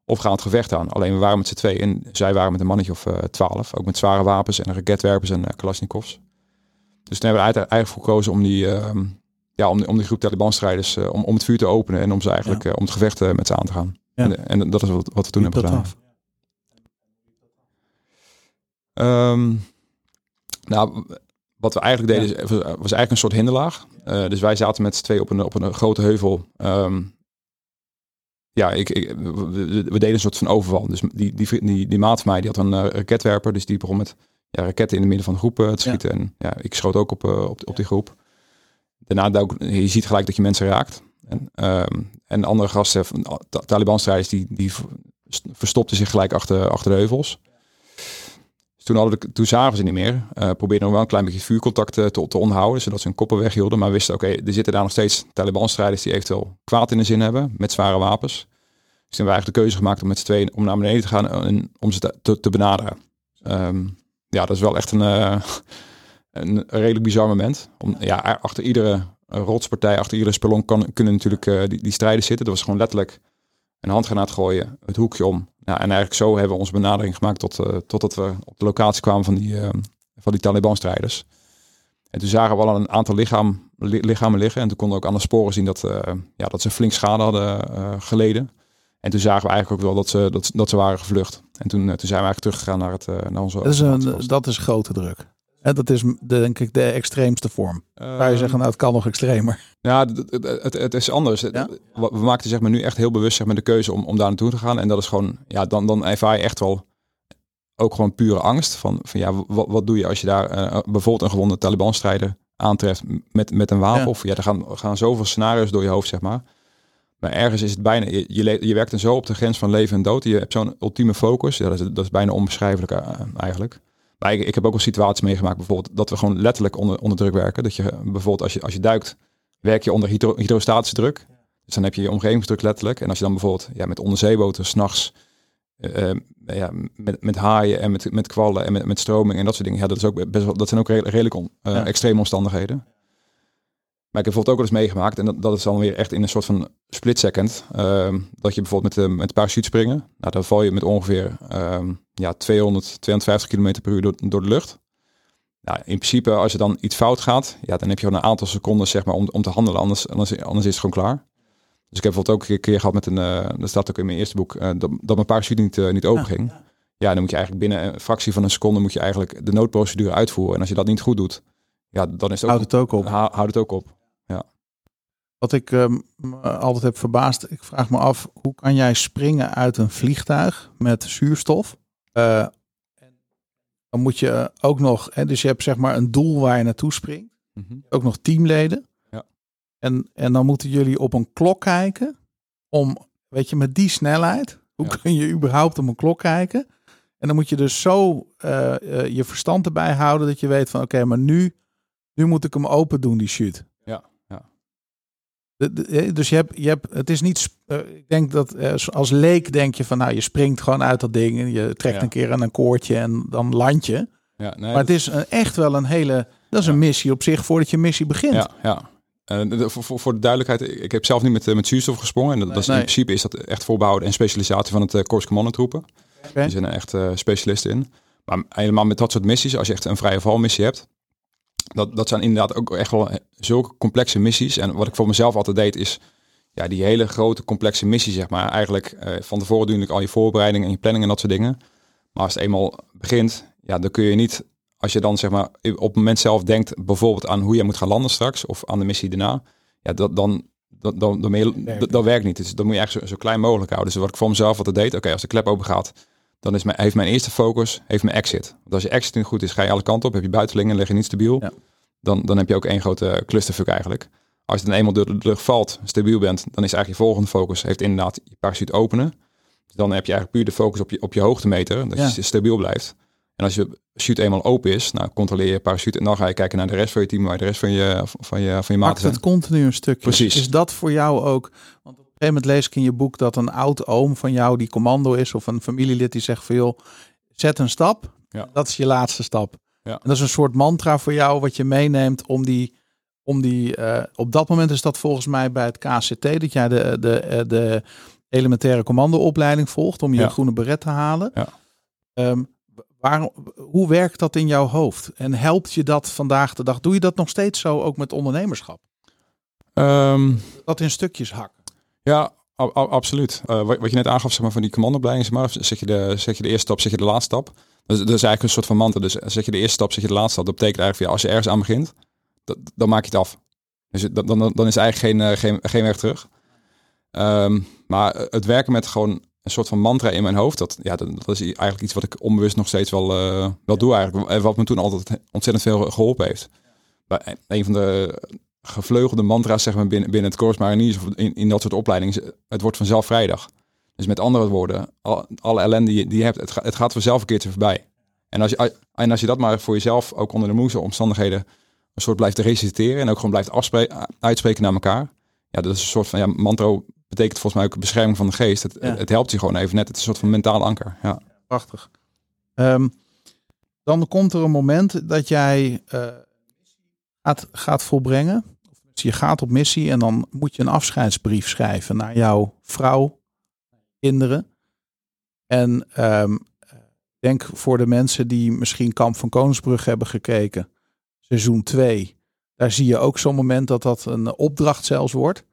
Of gaan het gevecht aan. Alleen we waren met z'n tweeën en zij waren met een mannetje of eh, twaalf. ook met zware wapens en raketwerpers en eh, kalasjnikovs. Dus toen hebben we eigenlijk voor gekozen om die, ehm, ja, om, om die groep Taliban-strijders, eh, om, om het vuur te openen en om ze eigenlijk, om het gevecht met ze aan te gaan. Ja. En, en dat is wat, wat we toen hebben gedaan. Ehm, nou, wat we eigenlijk deden, is- was eigenlijk een soort hinderlaag. Eh, dus wij zaten met z'n twee op een, op een grote heuvel. Ehm, ja, ik, ik, we, deden een soort van overval. Dus die, die, die, die maat van mij, die had een eh, raketwerper. Dus die begon met ja, raketten in het midden van de groep eh, te schieten. En ja, ik schoot ook op, eh, op, op die groep. Daarna, dook- je ziet gelijk dat je mensen raakt. En, ehm, en de andere gasten, Taliban-strijders, die, die verstopten zich gelijk achter, achter de heuvels. Dus toen, hadden we, toen zagen ze niet meer. Eh probeerden nog wel een klein beetje vuurcontact eh, te, te zodat ze hun koppen weghielden. Maar wisten, oké, er zitten daar nog steeds Taliban-strijders die eventueel kwaad in de zin hebben, met zware wapens. Dus toen hebben we eigenlijk de keuze gemaakt om met z'n tweeën om naar beneden te gaan en om ze te, te, benaderen. Ehm, ja, dat is wel echt een, eh, een redelijk bizar moment. Om, ja, achter iedere rotspartij, achter iedere spelonk kan, kunnen natuurlijk die, die strijders zitten. Dat was gewoon letterlijk een handgranaat gooien, het hoekje om. Ja, en eigenlijk zo hebben we onze benadering gemaakt tot, eh, totdat we op de locatie kwamen van die, eh, van die Taliban-strijders. En toen zagen we al een aantal lichaam, li- lichamen liggen. En toen konden we ook aan de sporen zien dat, eh, ja, dat ze flink schade hadden geleden. En toen zagen we eigenlijk ook wel dat ze, dat, dat ze waren gevlucht. En toen, toen zijn we eigenlijk teruggegaan naar, het, naar onze Dat is, een, dat is grote druk. En dat is de, denk ik de extreemste vorm. Waar je Eh, zeggen, nou het kan nog extremer. Ja, het, het, is anders. Ja? We maakten zeg maar, nu echt heel bewust zeg maar, de keuze om, om daar naartoe te gaan. En dat is gewoon, ja, dan, dan ervaar je echt wel ook gewoon pure angst. Van, van ja, wat, wat doe je als je daar eh, bijvoorbeeld een gewonde Taliban-strijder aantreft met, met een wapen? Ja. Of ja, er gaan, gaan zoveel scenario's door je hoofd, zeg maar. Maar ergens is het bijna, je, je, je werkt dan zo op de grens van leven en dood. Je hebt zo'n ultieme focus. Ja, dat, is, dat is bijna onbeschrijfelijk eh, eigenlijk. Maar ik, ik heb ook wel situaties meegemaakt, bijvoorbeeld dat we gewoon letterlijk onder, onder druk werken. Dat je bijvoorbeeld als je, als je duikt, werk je onder hydro, hydrostatische druk. Dus dan heb je je omgevingsdruk letterlijk. En als je dan bijvoorbeeld ja, met onderzeeboten s'nachts eh, eh, ja, met, met haaien en met, met kwallen en met, met stroming en dat soort dingen. Ja, dat, is ook best wel, dat zijn ook redelijk, on- eh, Ja. extreme omstandigheden. Maar ik heb bijvoorbeeld ook wel eens meegemaakt, en dat, dat is dan weer echt in een soort van split second, ehm, dat je bijvoorbeeld met, de met parachute springen, nou, dan val je met ongeveer ehm, ja, 200, 250 km per uur door, door de lucht. Nou, in principe, als er dan iets fout gaat, ja, dan heb je gewoon een aantal seconden zeg maar, om, om te handelen, anders, anders, anders is het gewoon klaar. Dus ik heb bijvoorbeeld ook een keer gehad met een, uh, dat staat ook in mijn eerste boek, uh, dat, dat mijn parachute niet, uh, niet open ging. Ja. ja, dan moet je eigenlijk binnen een fractie van een seconde moet je eigenlijk de noodprocedure uitvoeren. En als je dat niet goed doet, ja, dan is het ook, Houd het ook op. Houd het ook op. Wat ik um, altijd heb verbaasd, ik vraag me af, hoe kan jij springen uit een vliegtuig met zuurstof? Uh, dan moet je ook nog, hè, dus je hebt zeg maar een doel waar je naartoe springt. Mm -hmm. Ook nog teamleden. Ja. En, en dan moeten jullie op een klok kijken om, weet je, met die snelheid, hoe ja. kun je überhaupt op een klok kijken? En dan moet je dus zo uh, uh, je verstand erbij houden dat je weet van, oké, okay, maar nu, nu moet ik hem open doen, die shoot. De, de, dus je hebt, je hebt, het is niet, uh, ik denk dat als leek denk je van, nou, je springt gewoon uit dat ding en je trekt Ja. een keer aan een koordje en dan land je. ja nee, maar het is een, echt wel een hele, dat is een missie op zich voordat je missie begint. Ja, ja. En de- voor, voor, voor de duidelijkheid, ik heb zelf niet met, eh, met zuurstof gesprongen. En dat, dat is, Nee. in principe is dat echt voorbehouden en specialisatie van het Commandotroepen. Oké. Die zijn er echt eh, specialisten in. Maar helemaal met dat soort missies, als je echt een vrije valmissie hebt, dat, dat zijn inderdaad ook echt wel zulke complexe missies. En wat ik voor mezelf altijd deed, is ja, die hele grote complexe missie, zeg maar. Eigenlijk eh, van tevoren doe natuurlijk al je voorbereiding en je planning en dat soort dingen. Maar als het eenmaal begint, ja, dan kun je niet, als je dan zeg maar op het moment zelf denkt, bijvoorbeeld aan hoe je moet gaan landen straks, of aan de missie daarna, ja, dat, dan, dan, dan, dan, Werkt dat, dat werkt niet. Dus dan moet je echt zo, zo klein mogelijk houden. Dus wat ik voor mezelf altijd deed, oké, als de klep open gaat, dan is mijn, heeft mijn eerste focus, heeft mijn exit. Want als je exit niet goed is, ga je alle kanten op, heb je buitenlingen, lig je niet stabiel. Ja. Dan, dan heb je ook één grote clusterfuck eigenlijk. Als je dan eenmaal door de lucht valt, stabiel bent, dan is eigenlijk je volgende focus, heeft inderdaad je parachute openen. Dus dan heb je eigenlijk puur de focus op je, op je hoogtemeter, dat Ja. je stabiel blijft. En als je chute eenmaal open is, nou controleer je parachute en dan ga je kijken naar de rest van je team, waar de rest van je, van je, van je Maakt het continu een stukje. Precies. Is dat voor jou ook? Want gegeven moment lees ik in je boek dat een oud oom van jou die commando is of een familielid die zegt van joh, zet een stap. Ja. Dat is je laatste stap. Ja. En dat is een soort mantra voor jou wat je meeneemt om die, om die eh, op dat moment is dat volgens mij bij het KCT dat jij de, de, eh, de elementaire commandoopleiding volgt om je Ja. groene beret te halen. Ja. Ehm, waar, hoe werkt dat in jouw hoofd? En helpt je dat vandaag de dag? Doe je dat nog steeds zo ook met ondernemerschap? Ehm, Dat in stukjes hakken. Ja, absoluut. Eh, wat, wat je net aangaf zeg maar, van die commandoopleiding, zeg zeg je, de, zeg je de eerste stap, zeg je de laatste stap. Is- dat is eigenlijk een soort van mantra. Dus zeg je de eerste stap, zeg je de laatste stap. Dat betekent eigenlijk, als je ergens aan begint, dat, dan maak je het af. Dus dan, dan, dan is eigenlijk geen, eh, geen, weg terug. Ehm, maar het werken met gewoon een soort van mantra in mijn hoofd, dat, ja, dat, is eigenlijk iets wat ik onbewust nog steeds wel, eh, wel doe eigenlijk. En wat me toen altijd ontzettend veel geholpen heeft. Een van de gevleugelde mantra's zeg maar, binnen, binnen het Corps Mariniers of in, in dat soort opleidingen. Het wordt vanzelf vrijdag. Dus met andere woorden, al, alle ellende die je, die je hebt, het, gaat het gaat vanzelf een keertje voorbij. En als, je, en als je dat maar voor jezelf ook onder de moeilijke omstandigheden een soort blijft reciteren en ook gewoon blijft afspreken, uitspreken naar elkaar. Ja, dat is een soort van ja, mantra betekent volgens mij ook bescherming van de geest. Het, Ja. het helpt je gewoon even net. Het is een soort van mentaal anker. Ja. Prachtig. Ehm, dan komt er een moment dat jij eh, gaat, gaat volbrengen. Dus je gaat op missie en dan moet je een afscheidsbrief schrijven naar jouw vrouw, kinderen. En ehm, denk voor de mensen die misschien Kamp van Koningsbrug hebben gekeken, seizoen 2. Daar zie je ook zo'n moment dat dat een opdracht zelfs wordt.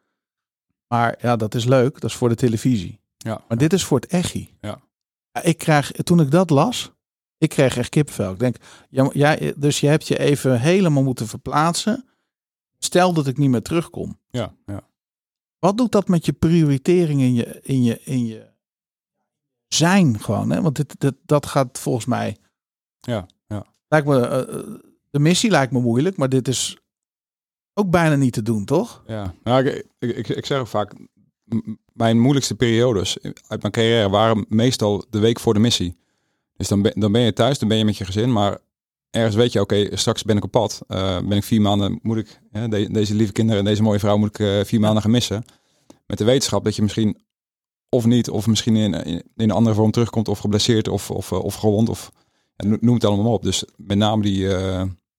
Maar ja, dat is leuk. Dat is voor de televisie. Ja. Maar dit is voor het echi. Ja, Ik krijg, toen ik dat las, ik kreeg echt kippenvel. Ik denk, ja, ja, dus je hebt je even helemaal moeten verplaatsen. Stel dat ik niet meer terugkom. Ja, ja. Wat doet dat met je prioritering in je, in je, in je zijn gewoon? Hè? Want dit, dit, dat gaat volgens mij... Ja, ja. Lijkt me, eh, eh, de missie lijkt me moeilijk, maar dit is ook bijna niet te doen, toch? Ja, nou, ik, ik, ik, ik zeg ook vaak, mijn moeilijkste periodes uit mijn carrière waren meestal de week voor de missie. Dus dan ben, dan ben je thuis, dan ben je met je gezin, maar ergens weet je, oké, straks ben ik op pad. Eh, ben ik vier maanden, moet ik hè, de- deze lieve kinderen en deze mooie vrouw moet ik eh, vier maanden gaan missen. Met de wetenschap dat je misschien of niet, of misschien in, in, een andere vorm terugkomt, of geblesseerd, of, of, eh, of gewond, of noem het allemaal op. Dus met name die,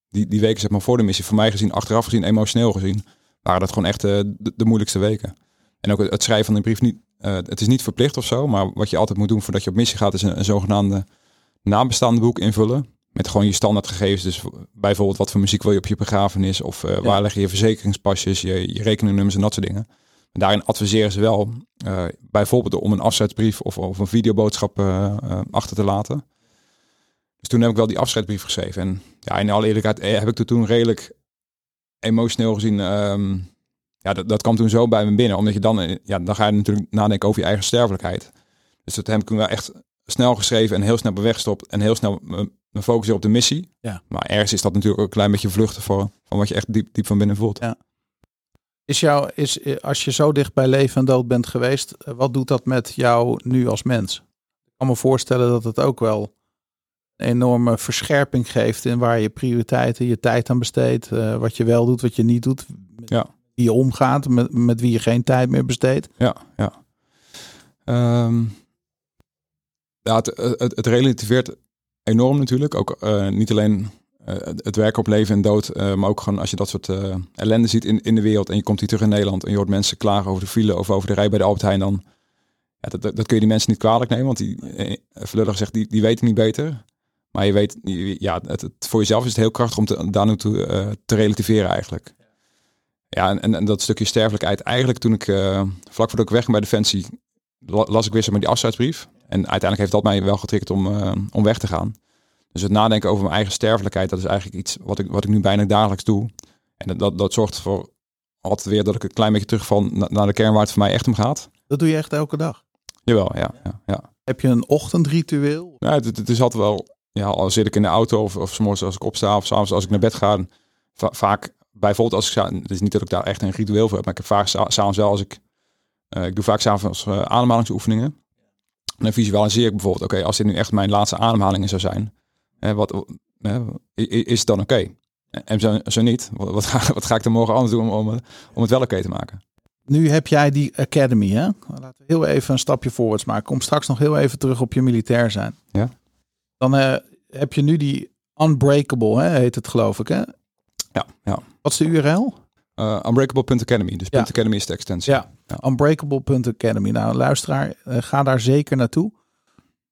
die, die weken zeg maar voor de missie, voor mij gezien, achteraf gezien, emotioneel gezien, waren dat gewoon echt de, de moeilijkste weken. En ook het, schrijven van een brief niet, het is niet verplicht of zo, maar wat je altijd moet doen voordat je op missie gaat, is een, een zogenaamde nabestaande boek invullen. Met gewoon je standaardgegevens. Dus bijvoorbeeld wat voor muziek wil je op je begrafenis, of eh, waar leg je je verzekeringspasjes, je, je rekeningnummers en dat soort dingen. En daarin adviseren ze wel, uh, bijvoorbeeld om een afscheidsbrief of, of een videoboodschap uh, achter te laten. Dus toen heb ik wel die afscheidsbrief geschreven. En ja, in alle eerlijkheid heb ik er toen redelijk emotioneel gezien. Um, ja, dat, dat kwam toen zo bij me binnen. Omdat je dan, ja, dan ga je natuurlijk nadenken over je eigen sterfelijkheid. Dus dat heb ik toen wel echt snel geschreven en heel snel bewegstopt. En heel snel me focussen op de missie. Ja. Maar ergens is dat natuurlijk ook een klein beetje vluchten voor van wat je echt diep, diep van binnen voelt. Ja. Is jou, is, eh, als je zo dicht bij leven en dood bent geweest, eh, wat doet dat met jou nu als mens? Ik kan me voorstellen dat het ook wel een enorme verscherping geeft in waar je prioriteiten, je tijd aan besteedt, wat je wel doet, wat je niet doet, met ja. wie je omgaat, met, met wie je geen tijd meer besteedt. Ja, ja. Um, ja het, het, het relativeert enorm natuurlijk. Ook uh, niet alleen uh, het werk op leven en dood, maar ook gewoon als je dat soort ellende ziet in, in de wereld en je komt hier terug in Nederland en je hoort mensen klagen over de file of over de rij bij de Albert Heijn, dan ja, dat, dat, kun je die mensen niet kwalijk nemen, want die, uh, zegt, die, die weten niet beter. Maar je weet, ja, het, voor jezelf is het heel krachtig om te, daar nu te, te relativeren eigenlijk. Ja, en, en, en, dat stukje sterfelijkheid, eigenlijk toen ik, vlak voordat ik weg ging bij Defensie, las ik weer zeg maar die afscheidsbrief. En uiteindelijk heeft dat mij wel getriggerd om, uh, om weg te gaan. Dus het nadenken over mijn eigen sterfelijkheid, dat is eigenlijk iets wat ik, wat ik nu bijna dagelijks doe. En dat, dat, dat zorgt voor altijd weer dat ik een klein beetje terugval naar de kern waar het voor mij echt om gaat. Dat doe je echt elke dag? Jawel, ja. ja, ja. Heb je een ochtendritueel? Ja, het, het, is altijd wel, ja, al zit ik in de auto of, of als ik opsta of s'avonds als ik naar bed ga. Va vaak, bijvoorbeeld als ik, het is niet dat ik daar echt een ritueel voor heb, maar ik heb vaak s'avonds wel als ik, uh, ik doe vaak s'avonds uh, ademhalingsoefeningen dan visualiseer ik bijvoorbeeld, oké, als dit nu echt mijn laatste ademhalingen zou zijn, hè, wat, hè, is het dan oké? En zo, zo niet, wat, ga, wat ga ik er morgen anders doen om, om, het wel oké te maken? Nu heb jij die academy, hè? Laten we heel even een stapje voorwaarts maken. Kom straks nog heel even terug op je militair zijn. Ja. Dan uh, heb je nu die Unbreakable, hè, heet het geloof ik, hè? Ja, ja. Wat is de URL? Uh, unbreakable.academy. Dus ja. .academy is de extensie. Ja, ja. unbreakable.academy. Nou, luisteraar, uh, ga daar zeker naartoe.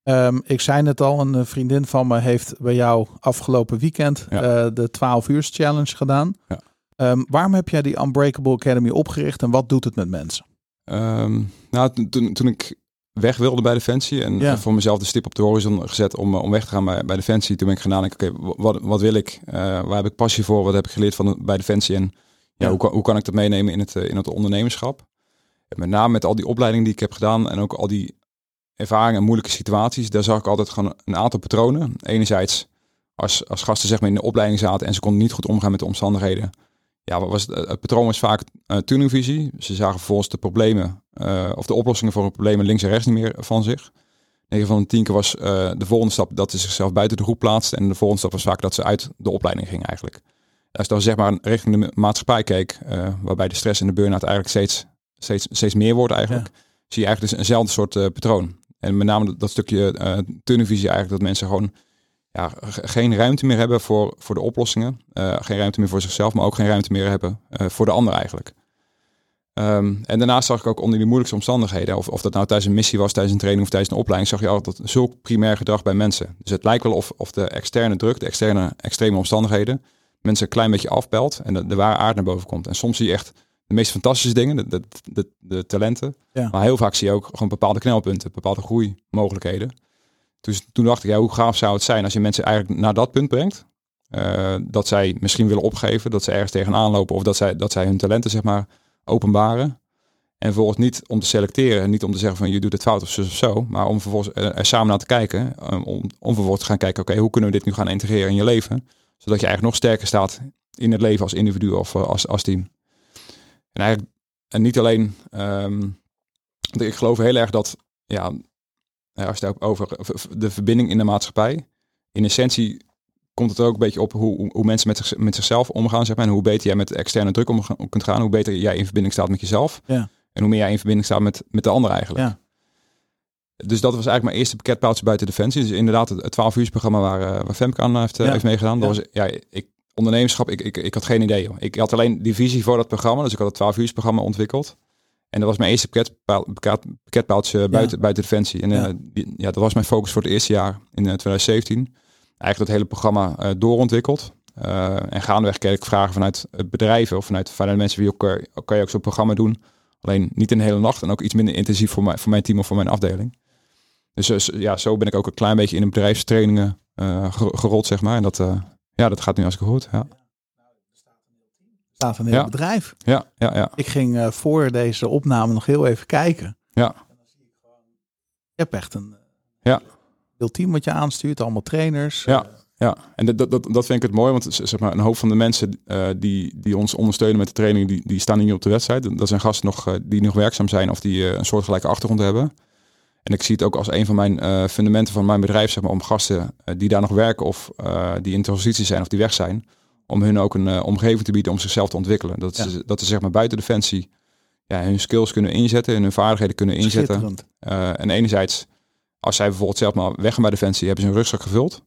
Um, ik zei het al, een vriendin van me heeft bij jou afgelopen weekend ja. uh, de 12 uur challenge gedaan. Ja. Um, waarom heb jij die Unbreakable Academy opgericht en wat doet het met mensen? Um, nou, toen, toen ik weg wilde bij Defensie en ja. voor mezelf de stip op de horizon gezet om, om weg te gaan bij, bij Defensie. Toen ben ik gedaan, oké, okay, wat, wat wil ik? waar heb ik passie voor? Wat heb ik geleerd van bij Defensie? En ja, hoe, kan, hoe kan ik dat meenemen in het, in het ondernemerschap? En met name met al die opleidingen die ik heb gedaan en ook al die ervaringen en moeilijke situaties, daar zag ik altijd gewoon een aantal patronen. Enerzijds als, als gasten zeg maar in de opleiding zaten en ze konden niet goed omgaan met de omstandigheden. Ja, wat was het, het patroon was vaak uh, tuningvisie. Ze zagen vervolgens de problemen uh, of de oplossingen voor de problemen links en rechts niet meer van zich. 9 van de 10 keer was uh, de volgende stap dat ze zichzelf buiten de groep plaatsten. En de volgende stap was vaak dat ze uit de opleiding gingen eigenlijk. Als je dan zeg maar richting de maatschappij keek, uh, waarbij de stress en de burn-out eigenlijk steeds, steeds, steeds meer wordt eigenlijk, ja. zie je eigenlijk dus eenzelfde soort uh, patroon. En met name dat, dat stukje uh, tunnelvisie eigenlijk, dat mensen gewoon ja, geen ruimte meer hebben voor, voor de oplossingen. geen ruimte meer voor zichzelf, maar ook geen ruimte meer hebben voor de ander eigenlijk. Um, en daarnaast zag ik ook onder die moeilijkste omstandigheden, of, of dat nou tijdens een missie was, tijdens een training of tijdens een opleiding, zag je altijd zulk primair gedrag bij mensen. Dus het lijkt wel of, of de externe druk, de externe extreme omstandigheden, mensen een klein beetje afpelt en de, de ware aard naar boven komt. En soms zie je echt de meest fantastische dingen, de, de, de, de talenten. Ja. Maar heel vaak zie je ook gewoon bepaalde knelpunten, bepaalde groeimogelijkheden. Dus toen dacht ik, ja, hoe gaaf zou het zijn als je mensen eigenlijk naar dat punt brengt. Uh, dat zij misschien willen opgeven, dat ze ergens tegenaan lopen of dat zij, dat zij hun talenten zeg maar openbaren. En vervolgens niet om te selecteren, niet om te zeggen van je doet het fout of zo of zo, maar om vervolgens er samen naar te kijken, um, om, om vervolgens te gaan kijken, oké, hoe kunnen we dit nu gaan integreren in je leven? Zodat je eigenlijk nog sterker staat in het leven als individu of eh, als, als team. En eigenlijk, en niet alleen, um, ik geloof heel erg dat, ja, als je het over de verbinding in de maatschappij, in essentie komt het er ook een beetje op hoe, hoe mensen met, zich, met zichzelf omgaan, zeg maar. En hoe beter jij met externe druk om, om kunt gaan, hoe beter jij in verbinding staat met jezelf. Ja. En hoe meer jij in verbinding staat met, met de ander eigenlijk. Ja. Dus dat was eigenlijk mijn eerste pakketpaaltje buiten Defensie. Dus inderdaad het 12 uur programma waar, uh, waar Femke aan heeft, uh, Ja. heeft meegedaan. Dat Ja. was, ja, ik, ondernemerschap, ik, ik, ik had geen idee. Joh. Ik had alleen die visie voor dat programma. Dus ik had het 12 uur programma ontwikkeld. En dat was mijn eerste pakketpaal, pakket, pakketpaaltje buiten, buiten Defensie. En Ja. ja. Die, ja, dat was mijn focus voor het eerste jaar in eh, 2017. Eigenlijk dat hele programma eh, doorontwikkeld. Eh, en gaandeweg kreeg ik vragen vanuit bedrijven of vanuit, vanuit mensen wie ook, eh, kan je ook zo'n programma doen Alleen niet de hele nacht en ook iets minder intensief voor, mij, voor mijn team of voor mijn afdeling. Dus eh, ja, zo ben ik ook een klein beetje in de bedrijfstrainingen uh, gerold, zeg maar. En dat, uh, ja, dat gaat nu hartstikke goed. Ja. staat een heel Ja. bedrijf. Ja, ja, ja. Ik ging eh, voor deze opname nog heel even kijken. Ja. Je hebt echt een Ja. heel team wat je aanstuurt, allemaal trainers. Ja. Ja, en dat, dat, dat vind ik het mooi, want zeg maar, een hoop van de mensen eh, die, die ons ondersteunen met de training, die, die staan niet op de wedstrijd. Dat zijn gasten nog, eh, die nog werkzaam zijn of die eh, een soortgelijke achtergrond hebben. En ik zie het ook als een van mijn eh, fundamenten van mijn bedrijf, zeg maar, om gasten eh, die daar nog werken of eh, die in transitie zijn of die weg zijn, om hun ook een omgeving te bieden om zichzelf te ontwikkelen. Dat, is, dat is zeg maar buiten Defensie ja, hun skills kunnen inzetten en hun vaardigheden kunnen inzetten. En enerzijds, als zij bijvoorbeeld zelf maar weg gaan bij Defensie, hebben ze een rugzak gevuld.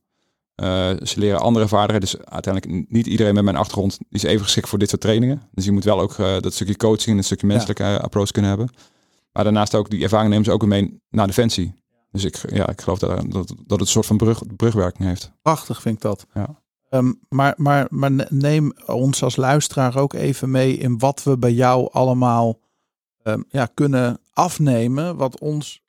Ze leren andere vaardigheden. Dus uiteindelijk niet iedereen met mijn achtergrond is even geschikt voor dit soort trainingen. Dus je moet wel ook dat stukje coaching en een stukje menselijke approach kunnen hebben. Maar daarnaast ook die ervaring nemen ze ook mee naar Defensie. Dus ik, ja, ik geloof dat, dat, dat het een soort van brug, brugwerking heeft. Prachtig vind ik dat. Ja. Ehm, maar, maar, maar ne- neem ons als luisteraar ook even mee in wat we bij jou allemaal ehm, ja, kunnen afnemen. Wat ons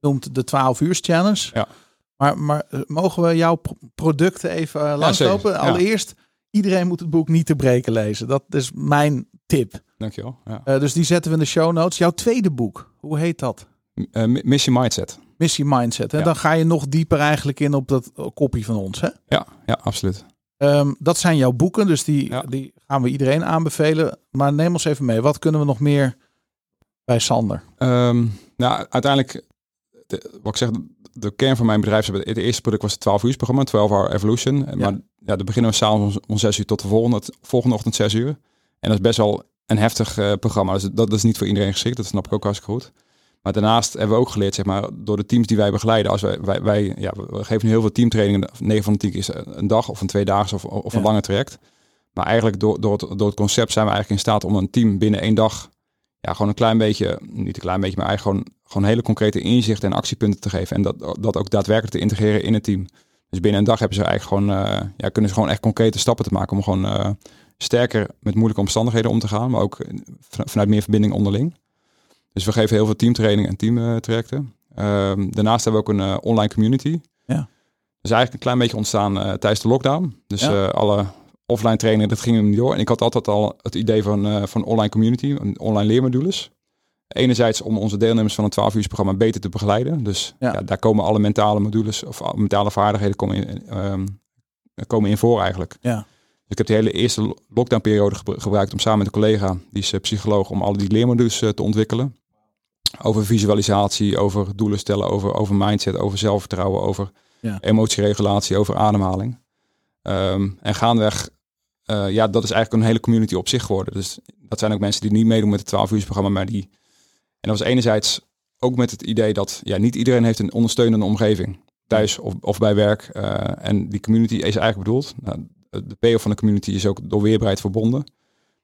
noemt de 12 uur challenge. Ja. Maar, maar eh, mogen we jouw pro- producten even eh, langslopen? Ja. Allereerst, iedereen moet het boek niet te breken lezen. Dat is mijn tip. Dankjewel. Ja. Eh, dus die zetten we in de show notes. Jouw tweede boek, hoe heet dat? Eh, mi- Mission Mindset. Missie Mindset. Hè? Ja. Dan ga je nog dieper eigenlijk in op dat eh, kopie van ons. Hè? Ja, ja, absoluut. Ehm, dat zijn jouw boeken, dus die, Ja. die gaan we iedereen aanbevelen. Maar neem ons even mee. Wat kunnen we nog meer bij Sander? Ehm, nou, uiteindelijk, de, wat ik zeg, de kern van mijn bedrijf, het eerste product was het 12 uur programma, 12 Hour Evolution. En Maar ja, dan beginnen we s'avonds om 6 uur tot de volgende, volgende ochtend 6 uur. En dat is best wel een heftig eh, programma. Dus dat, dat is niet voor iedereen geschikt, dat snap ik ook hartstikke goed. Maar daarnaast hebben we ook geleerd, zeg maar, door de teams die wij begeleiden. Als wij, wij, wij ja, we geven nu heel veel teamtrainingen. 9 van de 10 is een dag of een tweedaags of, of een Ja. lange traject. Maar eigenlijk door, door, het, door het concept zijn we eigenlijk in staat om een team binnen één dag ja, gewoon een klein beetje, niet een klein beetje, maar eigenlijk gewoon, gewoon hele concrete inzichten en actiepunten te geven. En dat, dat ook daadwerkelijk te integreren in het team. Dus binnen een dag hebben ze eigenlijk gewoon, eh, ja, kunnen ze gewoon echt concrete stappen te maken om gewoon eh, sterker met moeilijke omstandigheden om te gaan, maar ook van- vanuit meer verbinding onderling. Dus we geven heel veel teamtraining en teamtrajecten. Ehm daarnaast hebben we ook een eh, online community. Ja. Dus eigenlijk een klein beetje ontstaan eh, tijdens de lockdown. Dus Ja. eh, alle offline trainingen, dat ging hem niet door. En ik had altijd al het idee van, van online community, een online leermodules. Enerzijds om onze deelnemers van het 12 uur programma beter te begeleiden. Dus Ja. ja. daar komen alle mentale modules of mentale vaardigheden komen in, ehm, komen in voor eigenlijk. Ja. Dus ik heb de hele eerste lo- lockdownperiode gebru- gebruikt om samen met een collega, die is eh, psycholoog, om al die leermodules eh, te ontwikkelen. Over visualisatie, over doelen stellen, over, over mindset, over zelfvertrouwen, over Ja. emotieregulatie, over ademhaling. Ehm, en gaandeweg, eh, ja, dat is eigenlijk een hele community op zich geworden. Dus dat zijn ook mensen die niet meedoen met het 12 uur programma, maar die... En dat was enerzijds ook met het idee dat ja, niet iedereen heeft een ondersteunende omgeving. Thuis of, of bij werk. en die community is eigenlijk bedoeld. Nou, de payoff van de community is ook door weerbaarheid verbonden.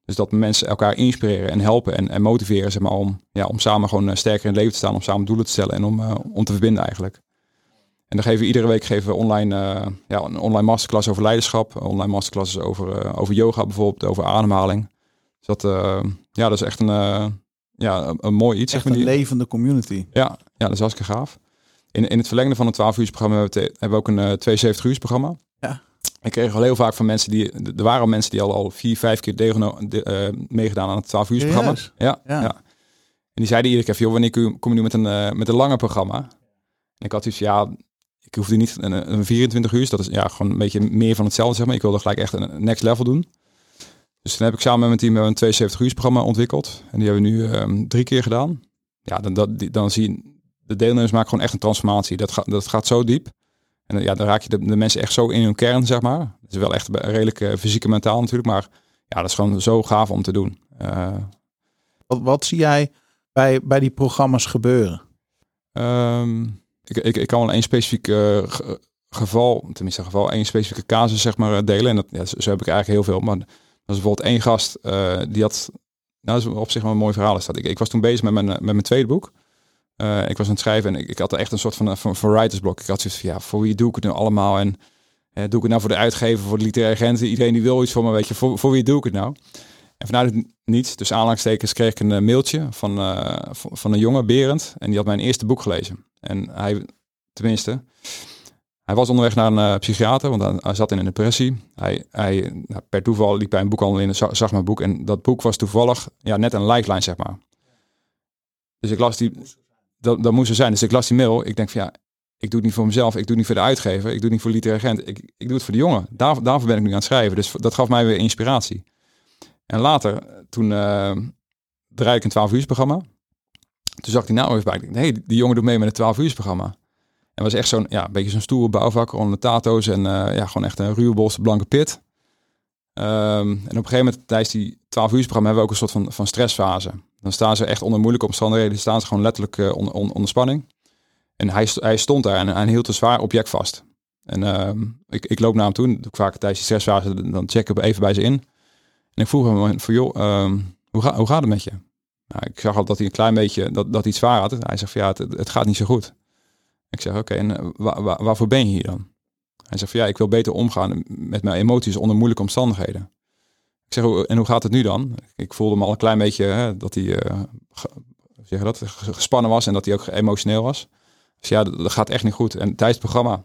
Dus dat mensen elkaar inspireren en helpen en, en motiveren zeg maar, om, ja, om samen gewoon eh, sterker in het leven te staan, om samen doelen te stellen en om, eh, om te verbinden eigenlijk. En dan geven we iedere week geven we online, eh, ja, een online masterclass over leiderschap, online masterclasses over, eh, over yoga bijvoorbeeld, over ademhaling. Dus dat, eh, ja, dat is echt een, eh, ja, een, een mooi iets. Echt zeg maar, een die- levende community. ja, ja, dat is hartstikke gaaf. In, in het verlengde van het 12 uur programma hebben we, te- hebben we ook een eh 72 uur programma. Ja. Ik kreeg al heel vaak van mensen die, er waren al mensen die al, al vier, vijf keer degeno- de, eh, meegedaan aan het 12 uur programma. Ja, Ja. ja. En die zeiden iedere keer, joh, wanneer kom kom je nu met een, eh, met een langer programma? En ik had iets, ja, ik hoefde niet een, een 24 uur, dus dat is ja, gewoon een beetje meer van hetzelfde, zeg maar. Ik wilde gelijk echt een next level doen. Dus toen heb ik samen met mijn team een 72 uur programma ontwikkeld. En die hebben we nu ehm, drie keer gedaan. Ja, dan, dat, die- dan zie je, de deelnemers maken gewoon echt een transformatie. Dat, gaat dat gaat zo diep. En dan- ja, dan raak je de, de mensen echt zo in hun kern, zeg maar. Het is wel echt redelijk eh, fysiek en mentaal natuurlijk, maar ja, dat is gewoon zo gaaf om te doen. Eh, Wat, wat zie jij bij, bij die programma's gebeuren? Ehm, ik, ik, ik kan wel één specifiek eh, ge- geval, tenminste een geval, één specifieke casus zeg maar eh, delen. En dat, ja, zo, zo heb ik eigenlijk heel veel. Maar dat is bijvoorbeeld één gast eh, die had, nou dat is op zich wel een mooi verhaal is dat. Ik, ik was toen bezig met mijn, eh, met mijn tweede boek. Eh, ik was aan het schrijven en ik, ik had echt een soort van, van, van writersblok. Ik had zoiets van, ja, voor wie doe ik het nu allemaal? En eh, doe ik het nou voor de uitgever, voor de literaire agenten? Iedereen die wil iets van me, weet je, voor, voor wie doe ik het nou? En vanuit het niets, dus aanhalingstekens, kreeg ik een eh, mailtje van, eh, van, een jongen, Berend. En die had mijn eerste boek gelezen. En hij, tenminste, hij was onderweg naar een eh, psychiater, want hij, zat in een depressie. Hij, hij, nou, per toeval liep bij een boekhandel in en za- zag mijn boek. En dat boek was toevallig ja, net een lifeline, zeg maar. Dus ik las die, dat, dat moest er zijn. Dus ik las die mail. Ik denk van ja, ik doe het niet voor mezelf. Ik doe het niet voor de uitgever. Ik doe het niet voor literair agent. Ik, ik doe het voor de jongen. Daar, daarvoor ben ik nu aan het schrijven. Dus dat gaf mij weer inspiratie. En later, toen uh, draaide ik een 12 uur programma. Toen zag ik die nou even bij. Ik dacht, hey, die jongen doet mee met een 12 uur programma. En was echt zo'n, ja, beetje zo'n stoere bouwvakker onder de tato's. En uh, ja, gewoon echt een ruwe bolste blanke pit. Um, en op een gegeven moment tijdens die 12 uur programma hebben we ook een soort van, van stressfase. Dan staan ze echt onder moeilijke omstandigheden. staan ze gewoon letterlijk uh, onder, spanning. En hij, hij stond daar en hij hield een zwaar object vast. En uh, ik, ik loop naar hem toe. Doe ik vaak tijdens die stressfase. Dan check ik even bij ze in. En ik vroeg hem van, joh, um, hoe, ga, hoe gaat het met je? Nou, ik zag al dat hij een klein beetje, dat, dat hij het zwaar had. Hij zegt van, ja, het, gaat niet zo goed. Ik zeg, oké, en waar, waar, waarvoor ben je hier dan? Hij zegt van, ja, ik wil beter omgaan met mijn emoties onder moeilijke omstandigheden. Ik zeg, en hoe gaat het nu dan? Ik voelde me al een klein beetje hè, dat hij uh, dat, gespannen was en dat hij ook emotioneel was. Dus ja, dat, gaat echt niet goed. En tijdens het programma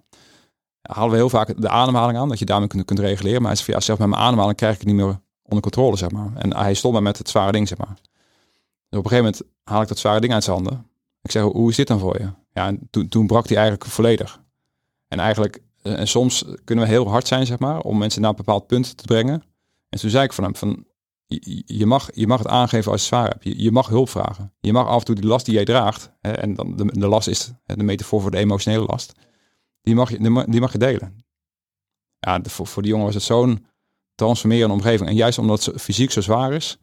halen we heel vaak de ademhaling aan, dat je daarmee kunt, kunt reguleren. Maar hij zegt ja, zelfs met mijn ademhaling krijg ik het niet meer onder controle, zeg maar. En hij stond mij met het zware ding, zeg maar. Dus op een gegeven moment haal ik dat zware ding uit zijn handen. Ik zeg, hoe is dit dan voor je? Ja, en toen, toen brak hij eigenlijk volledig. En eigenlijk, en soms kunnen we heel hard zijn, zeg maar, om mensen naar een bepaald punt te brengen. En toen zei ik van hem, van, je, mag, je mag het aangeven als je zwaar hebt. Je, je mag hulp vragen. Je mag af en toe die last die jij draagt, hè, en dan de, de last is de metafoor voor de emotionele last, die mag je, die mag je delen. Ja, voor, voor die jongen was het zo'n transformerende omgeving. En juist omdat het fysiek zo zwaar is,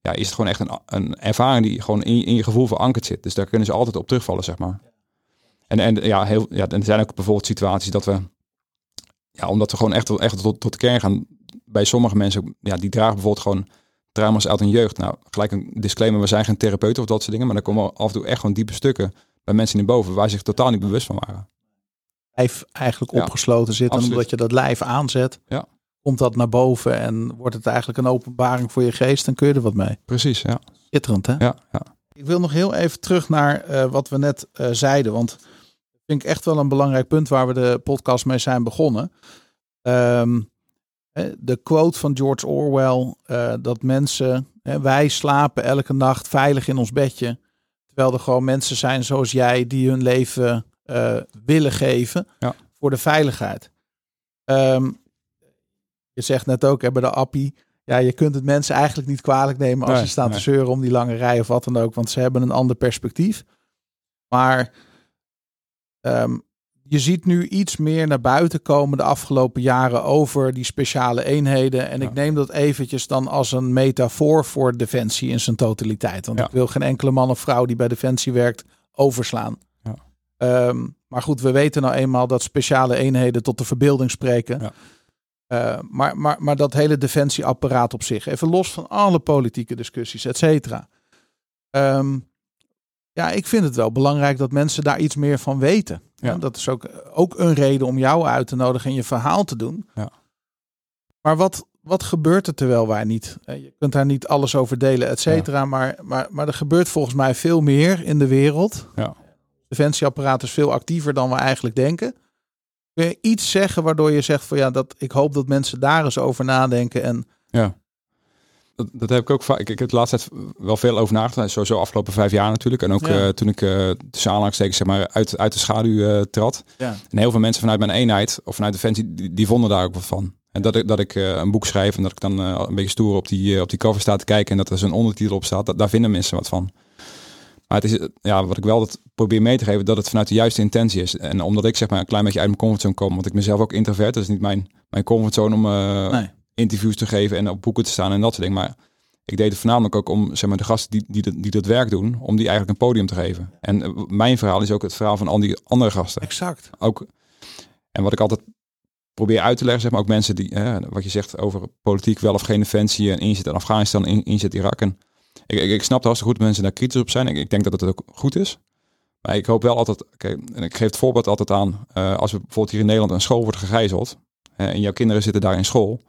ja, is het gewoon echt een, een ervaring die gewoon in, in je gevoel verankerd zit. Dus daar kunnen ze altijd op terugvallen, zeg maar. En, en ja, heel, ja, er zijn ook bijvoorbeeld situaties dat we, ja, omdat we gewoon echt, echt tot, tot de kern gaan, bij sommige mensen, ja, die dragen bijvoorbeeld gewoon trauma's uit hun jeugd. Nou, gelijk een disclaimer, we zijn geen therapeuten of dat soort dingen, maar dan komen af en toe echt gewoon diepe stukken bij mensen in boven waar ze zich totaal niet bewust van waren. Lijf eigenlijk ja, opgesloten zit, en omdat je dat lijf aanzet, ja. komt dat naar boven en wordt het eigenlijk een openbaring voor je geest, dan kun je er wat mee. Precies, ja. Schitterend, hè? Ja, ja. Ik wil nog heel even terug naar uh, wat we net uh, zeiden, want dat vind ik echt wel een belangrijk punt waar we de podcast mee zijn begonnen. Um, de quote van George Orwell, uh, dat mensen, hè, wij slapen elke nacht veilig in ons bedje, terwijl er gewoon mensen zijn zoals jij die hun leven uh, willen geven ja. voor de veiligheid. Um, je zegt net ook, bij de appie, ja, je kunt het mensen eigenlijk niet kwalijk nemen als Nee, ze staan nee. te zeuren om die lange rij of wat dan ook, want ze hebben een ander perspectief. Maar ehm, je ziet nu iets meer naar buiten komen de afgelopen jaren over die speciale eenheden. En Ja. ik neem dat eventjes dan als een metafoor voor Defensie in zijn totaliteit. Want Ja. ik wil geen enkele man of vrouw die bij Defensie werkt overslaan. Ja. Ehm, maar goed, we weten nou eenmaal dat speciale eenheden tot de verbeelding spreken. Ja. Eh, maar, maar, maar dat hele defensieapparaat op zich, even los van alle politieke discussies, et cetera. Ehm, ja, ik vind het wel belangrijk dat mensen daar iets meer van weten. Ja. Dat is ook, ook een reden om jou uit te nodigen en je verhaal te doen. Ja. Maar wat, wat gebeurt er terwijl wij niet? Je kunt daar niet alles over delen, et cetera. Maar, maar, maar er gebeurt volgens mij veel meer in de wereld. Ja. Defensieapparaat is veel actiever dan we eigenlijk denken. Kun je iets zeggen waardoor je zegt van ja, dat, ik hoop dat mensen daar eens over nadenken. En Ja. Dat, dat heb ik ook vaak. Ik, ik heb de laatste tijd wel veel over nagedacht. Sowieso afgelopen vijf jaar natuurlijk. En ook Ja. eh, toen ik uh, tussen aanhalingstekens zeg maar uit, uit de schaduw eh, trad. ja, En heel veel mensen vanuit mijn eenheid of vanuit Defensie, die, die vonden daar ook wat van. En dat ik, dat ik een boek schrijf en dat ik dan een beetje stoer op die, op die cover sta te kijken en dat er zo'n ondertitel op staat, dat, daar vinden mensen wat van. Maar het is, ja, wat ik wel dat probeer mee te geven, dat het vanuit de juiste intentie is. En omdat ik zeg maar een klein beetje uit mijn comfortzone kom, want ik ben zelf ook introvert, dat is niet mijn, mijn comfortzone om nee. Interviews te geven en op boeken te staan en dat soort dingen. Maar ik deed het voornamelijk ook om zeg maar, de gasten die, die, die dat werk doen, om die eigenlijk een podium te geven. En eh, mijn verhaal is ook het verhaal van al die andere gasten exact. ook. En wat ik altijd probeer uit te leggen, zeg maar ook mensen die, hè, wat je zegt over politiek, wel of geen defensie en inzet in Afghanistan, in, inzet Irak. En ik, ik, ik snap het hartstikke goed dat mensen daar kritisch op zijn. Ik, ik denk dat het ook goed is. Maar ik hoop wel altijd, oké, en ik geef het voorbeeld altijd aan, eh, als we bijvoorbeeld hier in Nederland een school wordt gegijzeld, eh, en jouw kinderen zitten daar in school,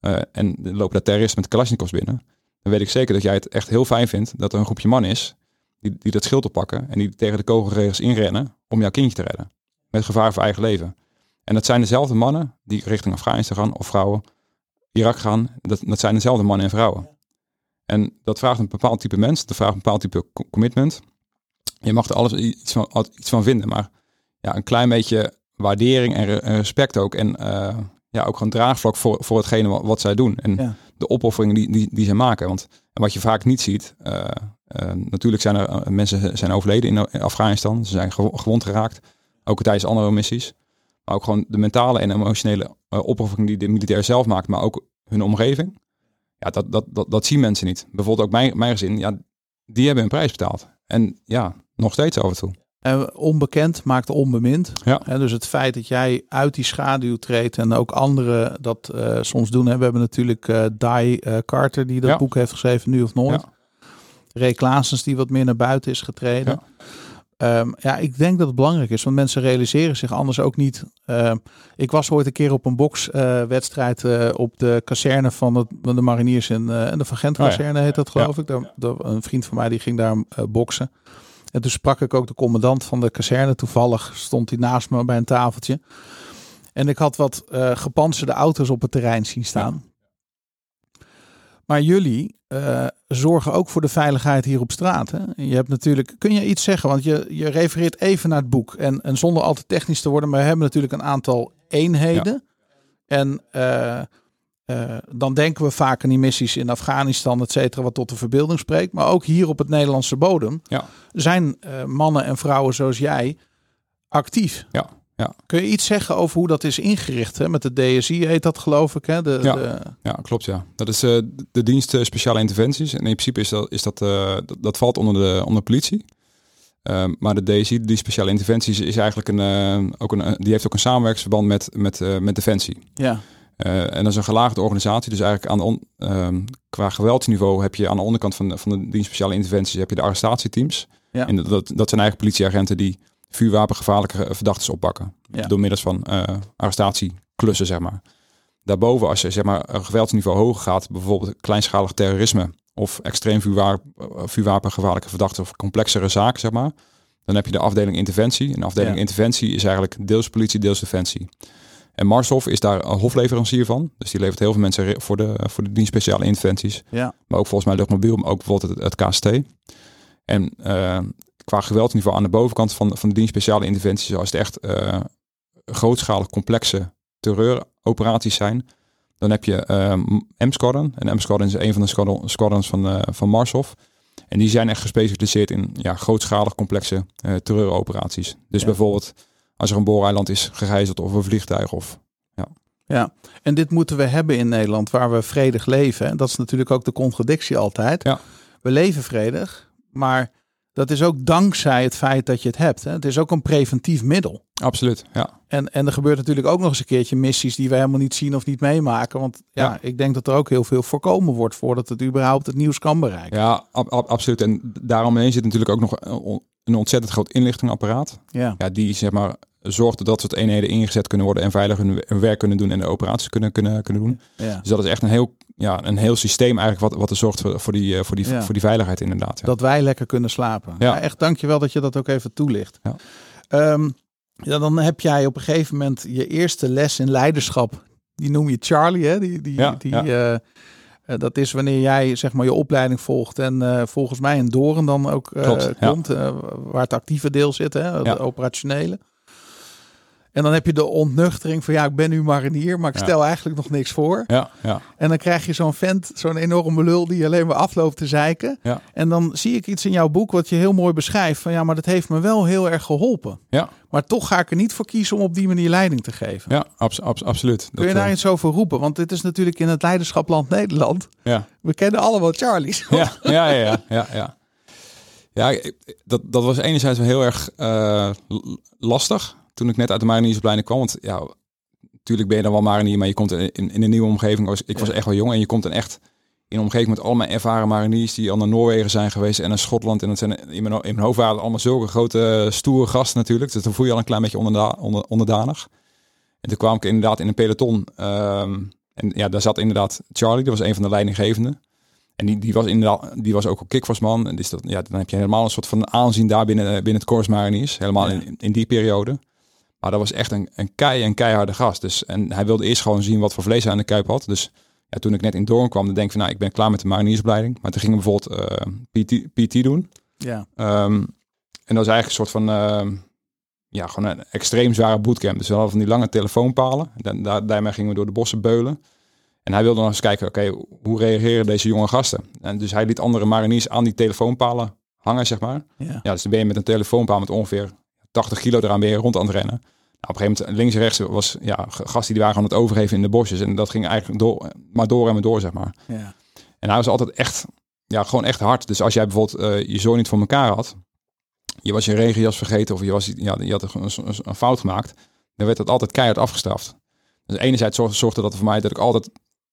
eh, en lopen daar terroristen met Kalashnikovs binnen, dan weet ik zeker dat jij het echt heel fijn vindt dat er een groepje man is die, die dat schild oppakken en die tegen de kogelregels inrennen om jouw kindje te redden. Met gevaar voor eigen leven. En dat zijn dezelfde mannen die richting Afghanistan gaan of vrouwen, Irak gaan. Dat, dat zijn dezelfde mannen en vrouwen. En dat vraagt een bepaald type mens, dat vraagt een bepaald type co- commitment. Je mag er alles iets van, vinden, maar ja, een klein beetje waardering en respect ook. En eh, ja, ook gewoon draagvlak voor, voor hetgene wat, wat zij doen. En Ja. de opofferingen die, die, die zij maken. Want en wat je vaak niet ziet, eh, eh, natuurlijk zijn er eh, mensen zijn overleden in, Afghanistan. Ze zijn gewo- gewond geraakt, ook tijdens andere missies. Maar ook gewoon de mentale en emotionele eh, opoffering die de militair zelf maakt, maar ook hun omgeving. Ja, dat, dat, dat, dat zien mensen niet. Bijvoorbeeld ook mijn, mijn gezin, ja, die hebben een prijs betaald. En ja, nog steeds af en toe. Eh, onbekend maakt onbemind. Ja. Hè, dus het feit dat jij uit die schaduw treedt en ook anderen dat eh, soms doen. Hè. We hebben natuurlijk eh Dai eh, Carter die dat Ja. boek heeft geschreven, Nu of Nooit. Ja. Ray Klaasens die wat meer naar buiten is getreden. Ja. Ja. ja, ik denk dat het belangrijk is, want mensen realiseren zich anders ook niet. Ehm, ik was ooit een keer op een bokswedstrijd op de kazerne van, het, van de mariniers in, en de Van Gent Oh kazerne heet dat geloof ik. Daar, daar- een vriend van mij die ging daar boksen. En toen sprak ik ook de commandant van de kazerne. Toevallig stond hij naast me bij een tafeltje. En ik had wat gepantserde auto's op het terrein zien staan. Maar jullie eh, zorgen ook voor de veiligheid hier op straat. Hè? Je hebt natuurlijk, kun je iets zeggen? Want je, je refereert even naar het boek. En, en zonder al te technisch te worden, maar we hebben natuurlijk een aantal eenheden. En eh, eh, dan denken we vaak aan die missies in Afghanistan, et cetera, wat tot de verbeelding spreekt. Maar ook hier op het Nederlandse bodem Ja. zijn eh, mannen en vrouwen zoals jij actief. Ja, ja. Kun je iets zeggen over hoe dat is ingericht? Hè? Met de DSI heet dat geloof ik. Hè? De, Ja. de- Ja, klopt ja. Dat is eh, de dienst speciale interventies. En in principe is dat, is dat, dat, dat valt onder de, onder politie. Ehm, maar de DSI, die speciale interventies, is eigenlijk een, ook een, die heeft ook een samenwerkingsverband met, met, met Defensie. ja. Eh, en dat is een gelaagde organisatie. Dus eigenlijk aan on, ehm, qua geweldsniveau heb je aan de onderkant van de, van de dienst speciale interventies heb je de arrestatieteams. Ja. En dat, dat zijn eigenlijk politieagenten die vuurwapengevaarlijke verdachten oppakken. Ja. Door middels van eh, arrestatieklussen, zeg maar. Daarboven, als je zeg maar, een geweldsniveau hoger gaat, bijvoorbeeld kleinschalig terrorisme of extreem vuurwapen, vuurwapengevaarlijke verdachten of complexere zaken, zeg maar. Dan heb je de afdeling interventie. En de afdeling Ja. interventie is eigenlijk deels politie, deels defensie. En Marshof is daar een hofleverancier van. Dus die levert heel veel mensen voor de, voor de dienst speciale interventies. Ja. Maar ook volgens mij luchtmobiel, maar ook bijvoorbeeld het, het KST. En eh, qua geweldsniveau aan de bovenkant van, van de dienst speciale interventies, als het echt eh, grootschalig complexe terreuroperaties zijn, dan heb je eh, M-Squadron. En M-Squadron is een van de squadron- squadrons van, eh van Marshof. En die zijn echt gespecialiseerd in ja, grootschalig complexe eh, terreuroperaties. Dus Ja. bijvoorbeeld als er een booreiland is gegijzeld of een vliegtuig of Ja, en dit moeten we hebben in Nederland, waar we vredig leven. En dat is natuurlijk ook de contradictie altijd. Ja. We leven vredig, maar dat is ook dankzij het feit dat je het hebt. Hè. Het is ook een preventief middel. absoluut. Ja, En, en er gebeurt natuurlijk ook nog eens een keertje missies die we helemaal niet zien of niet meemaken. Want ja, Ja. ik denk dat er ook heel veel voorkomen wordt voordat het überhaupt het nieuws kan bereiken. ja ab- ab- absoluut. En daaromheen zit natuurlijk ook nog een- een ontzettend groot inlichtingapparaat. Ja, Ja, die zeg maar zorgt dat dat soort eenheden ingezet kunnen worden en veilig hun werk kunnen doen en de operaties kunnen, kunnen, kunnen doen. ja. Dus dat is echt een heel, ja, een heel systeem eigenlijk wat, wat er zorgt voor, voor, die, eh, voor, die, Ja. voor die veiligheid inderdaad. Ja. Dat wij lekker kunnen slapen. Ja. Echt dankjewel dat je dat ook even toelicht. Ja. Ehm, ja, dan heb jij op een gegeven moment je eerste les in leiderschap. Die noem je Charlie, hè? Die, die, Ja, die, ja. eh, eh, dat is wanneer jij zeg maar je opleiding volgt en eh, volgens mij in Doren dan ook eh, Klopt, ja. komt, eh, waar het actieve deel zit, hè? Ja. de operationele. En dan heb je de ontnuchtering van ja, ik ben nu marinier, maar ik Ja. stel eigenlijk nog niks voor. Ja, ja, En dan krijg je zo'n vent, zo'n enorme lul die alleen maar afloopt te zeiken. Ja. En dan zie ik iets in jouw boek wat je heel mooi beschrijft. Van ja, maar dat heeft me wel heel erg geholpen. ja, Maar toch ga ik er niet voor kiezen om op die manier leiding te geven. ja abs, abs- absoluut. Kun je daar eh, iets over roepen? Want dit is natuurlijk in het leiderschapland Nederland. ja. We kennen allemaal Charlie's. Ja, ja, ja, ja, ja. ja. Dat, dat was enerzijds wel heel erg eh, lastig toen ik net uit de mariniersopleiding kwam. Want ja, natuurlijk ben je dan wel marinier, maar je komt in, in, in een nieuwe omgeving. Ik was, ik was Ja. echt wel jong en je komt dan echt in een omgeving met allemaal ervaren mariniers die al naar Noorwegen zijn geweest en naar Schotland. En dat zijn in mijn, in mijn hoofd waren allemaal zulke grote, stoere gasten natuurlijk. Dus dan voel je al een klein beetje onderda onder, onderdanig. En toen kwam ik inderdaad in een peloton. ehm, en ja, daar zat inderdaad Charlie, dat was een van de leidinggevenden. En die, die was inderdaad, die was ook een kickvarsman. En dus dat, ja, dan heb je helemaal een soort van aanzien daar binnen, eh, binnen het Corps Mariniers. Helemaal Ja. in, in die periode. Maar dat was echt een, een kei en keiharde gast. Dus, en hij wilde eerst gewoon zien wat voor vlees hij aan de kuip had. Dus ja, toen ik net in Doorn kwam, dan denk ik van, nou, ik ben klaar met de mariniersopleiding. Maar toen gingen we bijvoorbeeld eh, PT, PT doen. Ja, Ehm, en dat is eigenlijk een soort van, ehm, ja, gewoon een extreem zware bootcamp. Dus we hadden van die lange telefoonpalen. Da daar, daarmee gingen we door de bossen beulen. En hij wilde nog eens kijken, oké, hoe reageren deze jonge gasten? En dus hij liet andere mariniers aan die telefoonpalen hangen, zeg maar. ja. Ja, dus dan ben je met een telefoonpaal met ongeveer 80 kilo eraan je rond aan het rennen. Nou, op een gegeven moment links en rechts was ja, g- gasten die waren gewoon het overgeven in de bosjes. En dat ging eigenlijk door, maar door en maar door, zeg maar. ja. En hij was altijd echt, ja, gewoon echt hard. Dus als jij bijvoorbeeld eh, je zoon niet voor elkaar had, je was je regenjas vergeten of je, was, ja, je had een, een, fout gemaakt, dan werd dat altijd keihard afgestraft. Dus enerzijds zorgde, dat voor mij dat ik altijd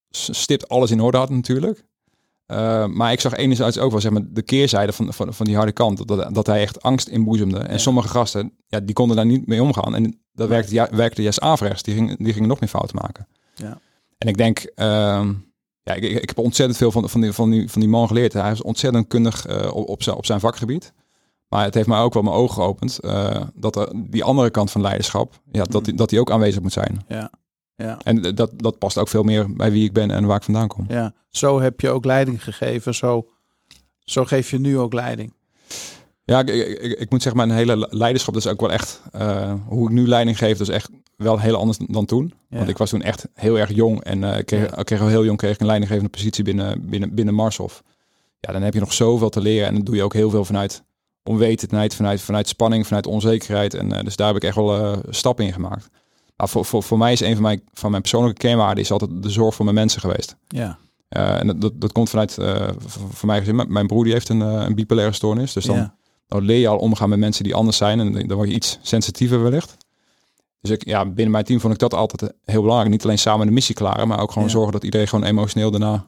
stipt alles in orde had natuurlijk. Eh, maar ik zag enerzijds ook wel zeg maar, de keerzijde van, van, van die harde kant. Dat, dat hij echt angst inboezemde. En Ja. sommige gasten, ja, die konden daar niet mee omgaan. En dat werkte, ja, werkte juist averechts. Die gingen, die gingen nog meer fouten maken. Ja. En ik denk, ehm, ja, ik, ik heb ontzettend veel van, van, die, van, die, van die man geleerd. Hij is ontzettend kundig eh, op, op, zijn, op zijn vakgebied. Maar het heeft mij ook wel mijn ogen geopend. eh, dat er die andere kant van leiderschap, ja, dat, die, dat die ook aanwezig moet zijn. Ja. Ja. En dat, dat past ook veel meer bij wie ik ben en waar ik vandaan kom. ja. Zo heb je ook leiding gegeven. Zo, zo geef je nu ook leiding. Ja, ik, ik, ik- moet zeggen, mijn hele leiderschap, dat is ook wel echt, eh, hoe ik nu leiding geef, dat is echt wel heel anders dan toen. Ja. Want ik was toen echt heel erg jong en eh, ik kreeg, Ja. ik kreeg al heel jong kreeg ik een leidinggevende positie binnen, binnen, binnen Marshof. Ja, dan heb je nog zoveel te leren en dan doe je ook heel veel vanuit onwetendheid, vanuit, vanuit spanning, vanuit onzekerheid. En eh, dus daar heb ik echt wel stappen in gemaakt. Maar voor, voor, voor mij is een van mijn, van mijn persoonlijke kernwaarden is altijd de zorg voor mijn mensen geweest. Ja. Eh, en dat, dat, dat komt vanuit, v- voor mij gezin, mijn- broer die heeft een, eh, een bipolaire stoornis. Dus dan, ja. dan leer je al omgaan met mensen die anders zijn. En dan word je iets sensitiever wellicht. Dus ik, ja, binnen mijn team vond ik dat altijd heel belangrijk. Niet alleen samen de missie klaren, maar ook gewoon Ja. zorgen dat iedereen gewoon emotioneel daarna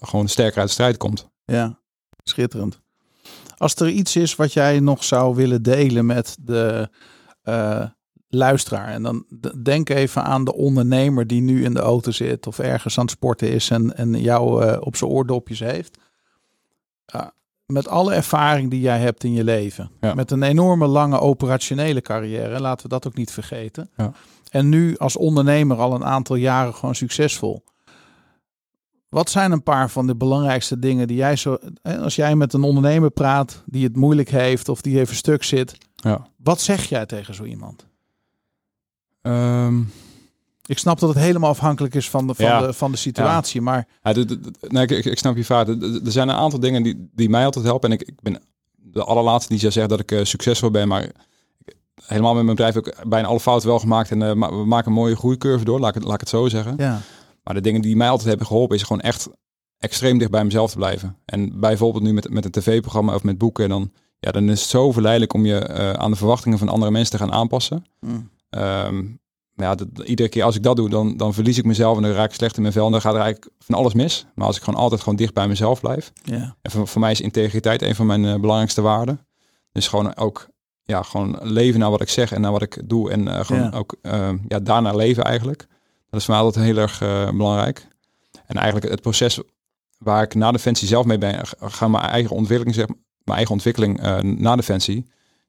gewoon sterker uit de strijd komt. Ja, schitterend. Als er iets is wat jij nog zou willen delen met de luisteraar. En dan denk even aan de ondernemer die nu in de auto zit of ergens aan het sporten is en, en jou eh, op zijn oordopjes heeft. Met alle ervaring die jij hebt in je leven. Ja. Met een enorme lange operationele carrière. Laten we dat ook niet vergeten. Ja. En nu als ondernemer al een aantal jaren gewoon succesvol. Wat zijn een paar van de belangrijkste dingen die jij zo, als jij met een ondernemer praat die het moeilijk heeft of die even stuk zit, Ja. wat zeg jij tegen zo iemand? Ehm, Ik snap dat het helemaal afhankelijk is van de, van Ja. de, van de situatie, maar ja, nee, ik, ik, snap je vaart. Er- zijn een aantal dingen die, die mij altijd helpen. En ik, ik ben de allerlaatste die zou zeggen dat ik eh, succesvol ben. Maar helemaal met mijn bedrijf heb ik bijna alle fouten wel gemaakt. En eh, we maken een mooie groeicurve door, laat ik, het- laat ik het zo zeggen. ja, Maar de dingen die mij altijd hebben geholpen is gewoon echt extreem dicht bij mezelf te blijven. En bijvoorbeeld nu met, met een tv-programma of met boeken, dan, ja, dan is het zo verleidelijk om je eh, aan de verwachtingen van andere mensen te gaan aanpassen. Mm. Maar ja, dat- iedere keer als ik dat doe, dan, dan verlies ik mezelf en dan raak ik slecht in mijn vel. En dan gaat er eigenlijk van alles mis. Maar als ik gewoon altijd gewoon dicht bij mezelf blijf. ja, En voor, voor mij is integriteit een van mijn eh, belangrijkste waarden. Dus gewoon ook ja, gewoon leven naar wat ik zeg en naar wat ik doe. En eh, gewoon Ja. ook eh, ja, daarna leven eigenlijk. Dat is voor mij altijd heel erg eh, belangrijk. En eigenlijk het proces waar ik na Defensie zelf mee ben, ga mijn eigen ontwikkeling, zeg, mijn eigen ontwikkeling na Defensie.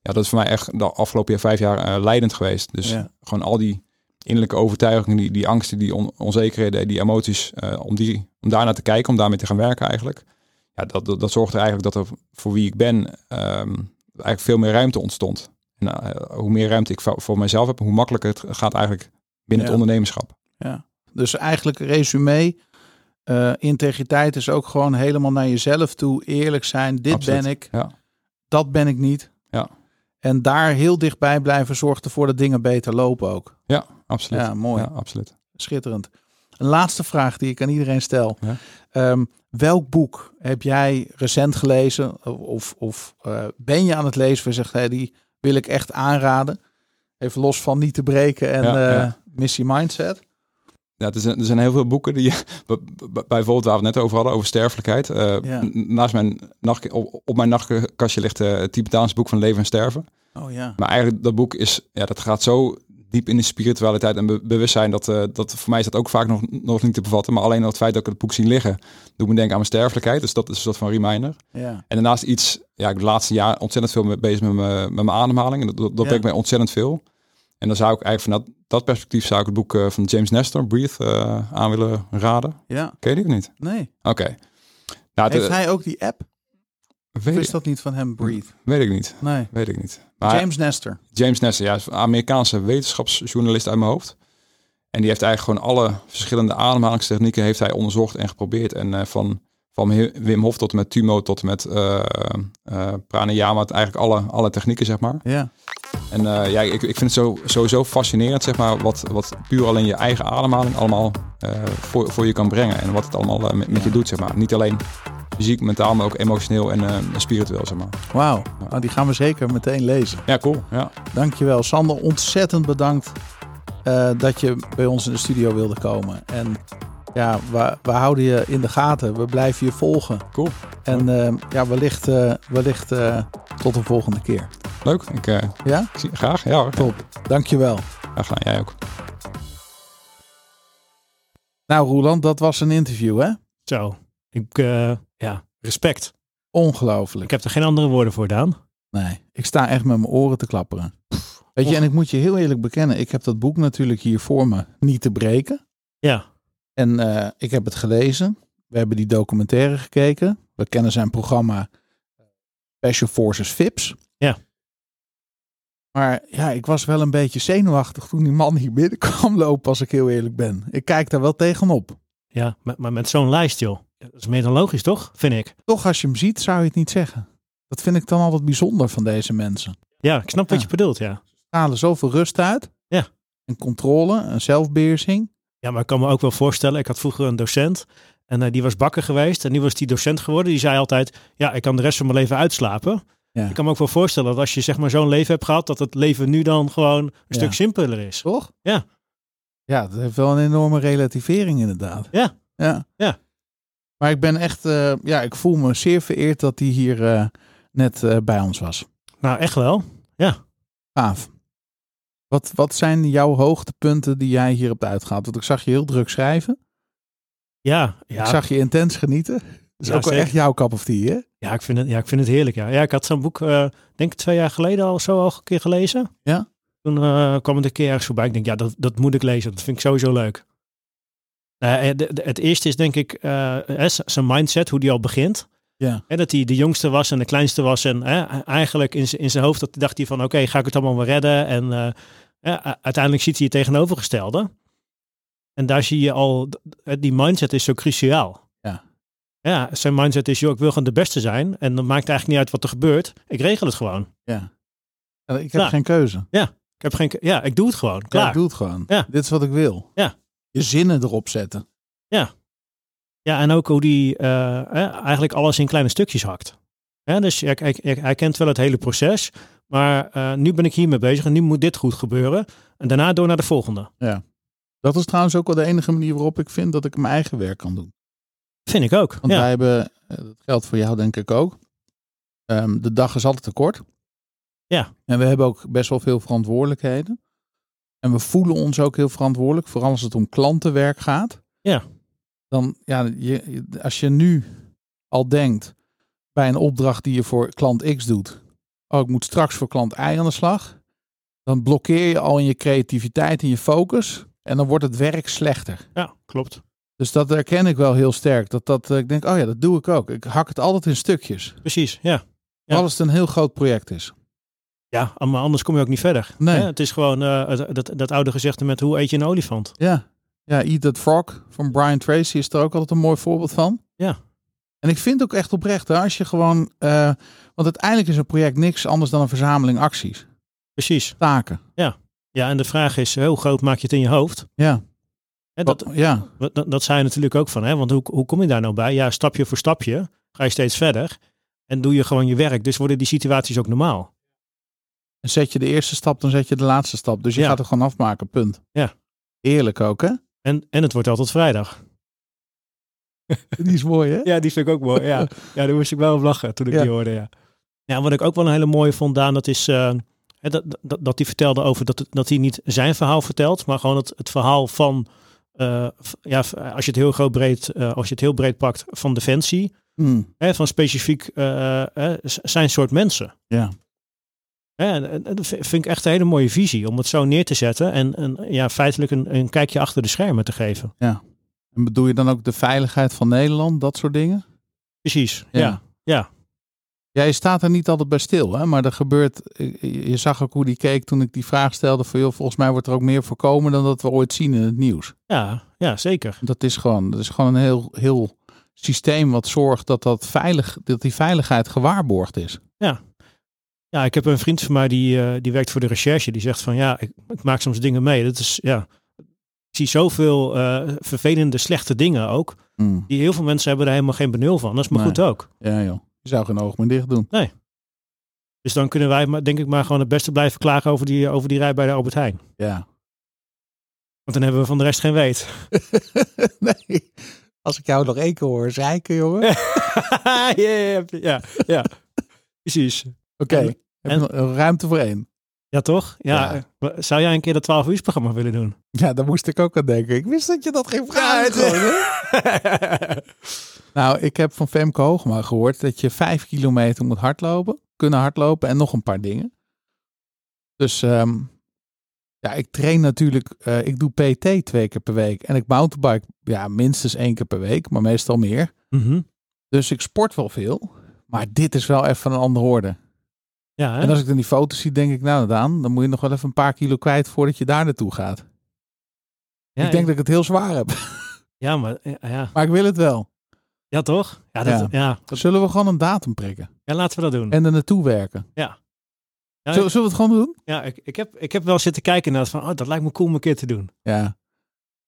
Ja, dat is voor mij echt de afgelopen jaar, vijf jaar eh, leidend geweest. Dus Ja. gewoon al die innerlijke overtuigingen, die, die angsten, die on- onzekerheden, die emoties, eh, om, die, om daar naar te kijken, om daarmee te gaan werken eigenlijk. Ja, dat, dat, dat zorgt er eigenlijk dat er voor wie ik ben ehm, eigenlijk veel meer ruimte ontstond. En eh, hoe meer ruimte ik voor, mezelf heb, hoe makkelijker het gaat eigenlijk binnen Ja. het ondernemerschap. ja. Dus eigenlijk resume, integriteit is ook gewoon helemaal naar jezelf toe, eerlijk zijn, dit Absoluut. ben ik, Ja. dat ben ik niet. En daar heel dichtbij blijven zorgt ervoor dat dingen beter lopen ook. Ja, absoluut. Ja, mooi. Ja, absoluut. Schitterend. Een laatste vraag die ik aan iedereen stel. Ja. Ehm, welk boek heb jij recent gelezen? Of, of eh, ben je aan het lezen je zegt, hey, die wil ik echt aanraden? Even los van niet te breken en Ja, eh, missie mindset. Ja, er zijn, er zijn heel veel boeken die, bijvoorbeeld waar we het net over hadden, over sterfelijkheid. Eh, Ja. Naast mijn nacht, op, op mijn nachtkastje ligt eh, het Tibetaans boek van Leven en Sterven. Oh ja. Maar eigenlijk dat boek is, ja, dat gaat zo diep in de spiritualiteit en be- bewustzijn. Dat, eh, dat voor mij is dat ook vaak nog, nog niet te bevatten. Maar alleen al het feit dat ik het boek zie liggen, doet me denken aan mijn sterfelijkheid. Dus dat is een soort van reminder. Ja. En daarnaast iets, ja, ik ben de laatste jaar ontzettend veel mee bezig met mijn, met mijn ademhaling. En dat, dat, dat Ja. brengt mij ontzettend veel. En dan zou ik eigenlijk vanuit dat perspectief zou ik het boek eh, van James Nestor, Breathe, eh, aan willen raden. ja. Ken je die of niet? Nee. Oké. Nou, Heeft eh, hij ook die app? Of weet, is dat niet van hem, Breathe? weet ik niet. Nee. Weet ik niet. Maar James Nestor. James Nestor, ja, is Amerikaanse wetenschapsjournalist uit mijn hoofd. En die heeft eigenlijk gewoon alle verschillende ademhalingstechnieken heeft hij onderzocht en geprobeerd. En van, van Wim Hof tot en met Tumo tot en met eh eh, pranayama, eigenlijk alle, alle technieken, zeg maar. Ja. En eh, ja, ik, ik vind het zo, sowieso fascinerend, zeg maar, wat, wat puur alleen je eigen ademhaling allemaal voor, voor je kan brengen. En wat het allemaal met, je doet, zeg maar. Niet alleen fysiek, mentaal, maar ook emotioneel en spiritueel, zeg maar. Wauw. Nou, die gaan we zeker meteen lezen. Ja, cool. Ja. Dankjewel. Sander, ontzettend bedankt dat je bij ons in de studio wilde komen. En ja, we, we houden je in de gaten. We blijven je volgen. Cool. En ja, wellicht, eh, wellicht eh, tot een volgende keer. Leuk. Ik, eh, Ja? ik zie, graag. Ja hoor. Top. Dankjewel. Graag gedaan. Jij ook. Nou, Roland, dat was een interview, hè? Zo, ik, eh, ja, respect. Ongelooflijk. Ik heb er geen andere woorden voor, Daan. Nee, ik sta echt met mijn oren te klapperen. Weet je, en ik moet je heel eerlijk bekennen, ik heb dat boek natuurlijk hier voor me niet te breken. Ja, En eh, ik heb het gelezen. We hebben die documentaire gekeken. We kennen zijn programma Special Forces VIPS. Ja. Maar ja, ik was wel een beetje zenuwachtig toen die man hier binnenkwam lopen, als ik heel eerlijk ben. Ik kijk daar wel tegenop. ja maar, met zo'n lijst, joh. Dat is meer dan logisch, toch? Vind ik. Toch, als je hem ziet, zou je het niet zeggen. Dat vind ik dan altijd bijzonder van deze mensen. Ja, ik snap wat je bedoelt, ja. Stralen zoveel rust uit. Ja. En controle en zelfbeheersing. Ja, maar ik kan me ook wel voorstellen, ik had vroeger een docent en eh, die was bakker geweest en nu was die docent geworden. Die zei altijd, ja, ik kan de rest van mijn leven uitslapen. Ja. Ik kan me ook wel voorstellen dat als je zeg maar zo'n leven hebt gehad, dat het leven nu dan gewoon een Ja. stuk simpeler is. Toch? Ja. Ja, dat heeft wel een enorme relativering inderdaad. Ja. Ja. Ja. Maar ik ben echt, eh, ja, ik voel me zeer vereerd dat hij hier eh, net bij ons was. Nou, echt wel. Gaaf. Wat, wat zijn jouw hoogtepunten die jij hier hebt uitgehaald? Want ik zag je heel druk schrijven. Ja, ja. Ik zag je intens genieten. Dat is Ja, ook wel echt jouw cup of tea, hè? Ja, ik vind het, ja, ik vind het heerlijk. Ja, ja ik had zo'n boek, eh, denk ik twee jaar geleden al zo al een keer gelezen. Ja? Toen eh, kwam het een keer ergens voorbij. Ik denk, ja, dat, dat moet ik lezen. Dat vind ik sowieso leuk. Eh, eh, het eerste is denk ik zijn mindset, hoe die al begint. Ja. Hè, dat hij de jongste was en de kleinste was. En hè, eigenlijk in, in zijn hoofd dat, dacht hij van, oké, ga ik het allemaal wel redden? En eh, ja, uiteindelijk ziet hij het tegenovergestelde. En daar zie je al, die mindset is zo cruciaal. Ja. Ja, zijn mindset is, joh, ik wil gewoon de beste zijn. En dan maakt eigenlijk niet uit wat er gebeurt. Ik regel het gewoon. ja. Eh, Ik heb Ja. geen keuze. Ik heb geen, ja, ik doe het gewoon. Ja, ik doe het gewoon. Ja. Dit is wat ik wil. Ja. Je zinnen erop zetten. Ja, en ook hoe die eh, eigenlijk alles in kleine stukjes hakt. Hè, dus hij, hij, hij- hij kent wel het hele proces. Maar eh, nu ben ik hiermee bezig en nu moet dit goed gebeuren. En daarna door naar de volgende. Dat is trouwens ook wel de enige manier waarop ik vind dat ik mijn eigen werk kan doen. Vind ik ook. Want Ja. wij hebben, eh, dat geldt voor jou denk ik ook. Ehm, de dag is altijd te kort. Ja. En we hebben ook best wel veel verantwoordelijkheden. En we voelen ons ook heel verantwoordelijk, vooral als het om klantenwerk gaat. Ja. Dan, ja, je, als je nu al denkt bij een opdracht die je voor klant X doet. Oh, ik moet straks voor klant Y aan de slag. Dan blokkeer je al in je creativiteit en je focus. En dan wordt het werk slechter. ja, klopt. Dus dat herken ik wel heel sterk. Dat, dat eh, ik denk, oh ja, dat doe ik ook. Ik hak het altijd in stukjes. Precies, ja. Als het een heel groot project is. Ja, maar anders kom je ook niet verder. Nee. Het is gewoon eh, dat, dat oude gezegde met hoe eet je een olifant. Ja. Ja, Eat That Frog van Brian Tracy is er ook altijd een mooi voorbeeld van. Ja. En ik vind ook echt oprecht, hè, als je gewoon... eh, want uiteindelijk is een project niks anders dan een verzameling acties. Precies. Taken. Ja, en de vraag is, hoe groot maak je het in je hoofd? Ja. Hè, dat, Wat- ja. dat, dat zei je natuurlijk ook van, hè? want hoe, hoe kom je daar nou bij? Ja, stapje voor stapje ga je steeds verder en doe je gewoon je werk. Dus worden die situaties ook normaal. En zet je de eerste stap, dan zet je de laatste stap. Dus je Ja. gaat het gewoon afmaken, punt. Ja. Eerlijk ook, hè? En, en het wordt altijd vrijdag. Die is mooi, hè? Ja, die vind ik ook mooi. Ja, ja daar moest ik wel op lachen toen ik Ja. die hoorde. Ja. ja, wat ik ook wel een hele mooie vond, Daan, dat is... eh, hè, dat, dat, dat hij vertelde over dat, het- dat hij niet zijn verhaal vertelt, maar gewoon het, het verhaal van, eh, ja, als je het heel groot breed, eh, als je het heel breed pakt, van defensie, Hmm, hè, van specifiek zijn soort mensen. ja. En dat vind ik echt een hele mooie visie om het zo neer te zetten en, en ja, feitelijk een, een kijkje achter de schermen te geven. En bedoel je dan ook de veiligheid van Nederland, dat soort dingen? Precies. Ja. Ja. Ja. Ja, je staat er niet altijd bij stil, hè? maar er gebeurt. Je zag ook hoe die keek toen ik die vraag stelde: van joh, volgens mij wordt er ook meer voorkomen dan dat we ooit zien in het nieuws. Ja, ja, zeker. Dat is gewoon, dat is gewoon een heel, heel systeem wat zorgt dat, dat, veilig, dat die veiligheid gewaarborgd is. Ja, ik heb een vriend van mij die, eh, die werkt voor de recherche. Die zegt van ja, ik, ik maak soms dingen mee. Dat is ja. Ik zie zoveel eh, vervelende, slechte dingen ook. Hmm. Die heel veel mensen hebben er helemaal geen benul van. Dat is maar Nee. goed ook. Ja, joh. Je zou geen oog meer dicht doen. Dus dan kunnen wij, maar, denk ik, maar gewoon het beste blijven klagen over die, over die rij bij de Albert Heijn. Ja. Want dan hebben we van de rest geen weet. nee. Als ik jou nog één keer hoor zeiken, jongen. ja, ja, ja, ja. precies. Oké. En- nog ruimte voor één? Ja, toch? Ja. eh, Zou jij een keer dat 12 uur programma willen doen? Ja, daar moest ik ook aan denken. Ik wist dat je dat geen vraag Nou, ik heb van Femke Hoogma gehoord dat je vijf kilometer moet hardlopen. Kunnen hardlopen en nog een paar dingen. Dus ehm, ja, ik train natuurlijk. eh, ik doe PT twee keer per week. En ik mountainbike ja, minstens één keer per week, maar meestal meer. Mhm. Dus ik sport wel veel. Maar dit is wel even een andere orde. Ja, hè? En als ik dan die foto's zie, denk ik, nou Daan, dan moet je nog wel even een paar kilo kwijt voordat je daar naartoe gaat. ja, ik denk dat ik het heel zwaar heb. ja, maar ja. Maar ik wil het wel. ja, toch? Ja, dat, Ja. zullen we gewoon een datum prikken. ja, laten we dat doen. En er naartoe werken. Ja, Zullen, zullen we het gewoon doen? Ja, ik, ik, heb, ik heb wel zitten kijken naar het van, oh, dat lijkt me cool om een keer te doen. Ja.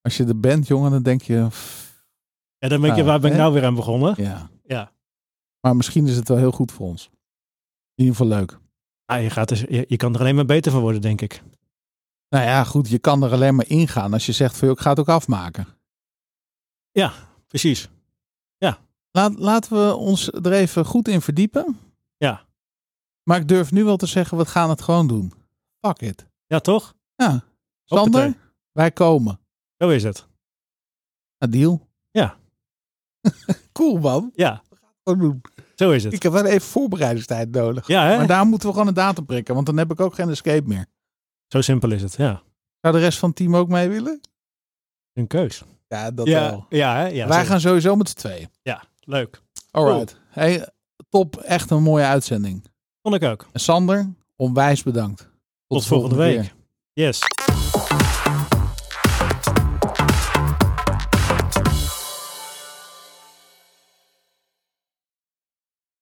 Als je er bent, jongen, dan denk je, pff, Ja, dan ben ik, Nou, waar ben ik nou weer aan begonnen? ja. Ja. Maar misschien is het wel heel goed voor ons. In ieder geval leuk. Ah, je, gaat er, je, je kan er alleen maar beter van worden, denk ik. Nou ja, goed, je kan er alleen maar ingaan als je zegt van, ik ga het ook afmaken. Precies. Laat, laten we ons er even goed in verdiepen. Ja. Maar ik durf nu wel te zeggen, we gaan het gewoon doen. Fuck it. Ja, toch? Ja. Sander, Hoppatee. wij komen. Zo is het. Deal? Ja. cool, man. Ja, Gewoon doen. Zo is het. Ik heb wel even voorbereidingstijd nodig. Ja, hè? Maar daar moeten we gewoon een datum prikken, want dan heb ik ook geen escape meer. Zo simpel is het, ja. Zou de rest van het team ook mee willen? Een keus. Ja, dat ja, wel. ja, hè? ja Wij gaan sowieso met z'n tweeën. Ja, leuk. Alright. Hey, top. Echt een mooie uitzending. Vond ik ook. En Sander, onwijs bedankt. Tot volgende week. Yes.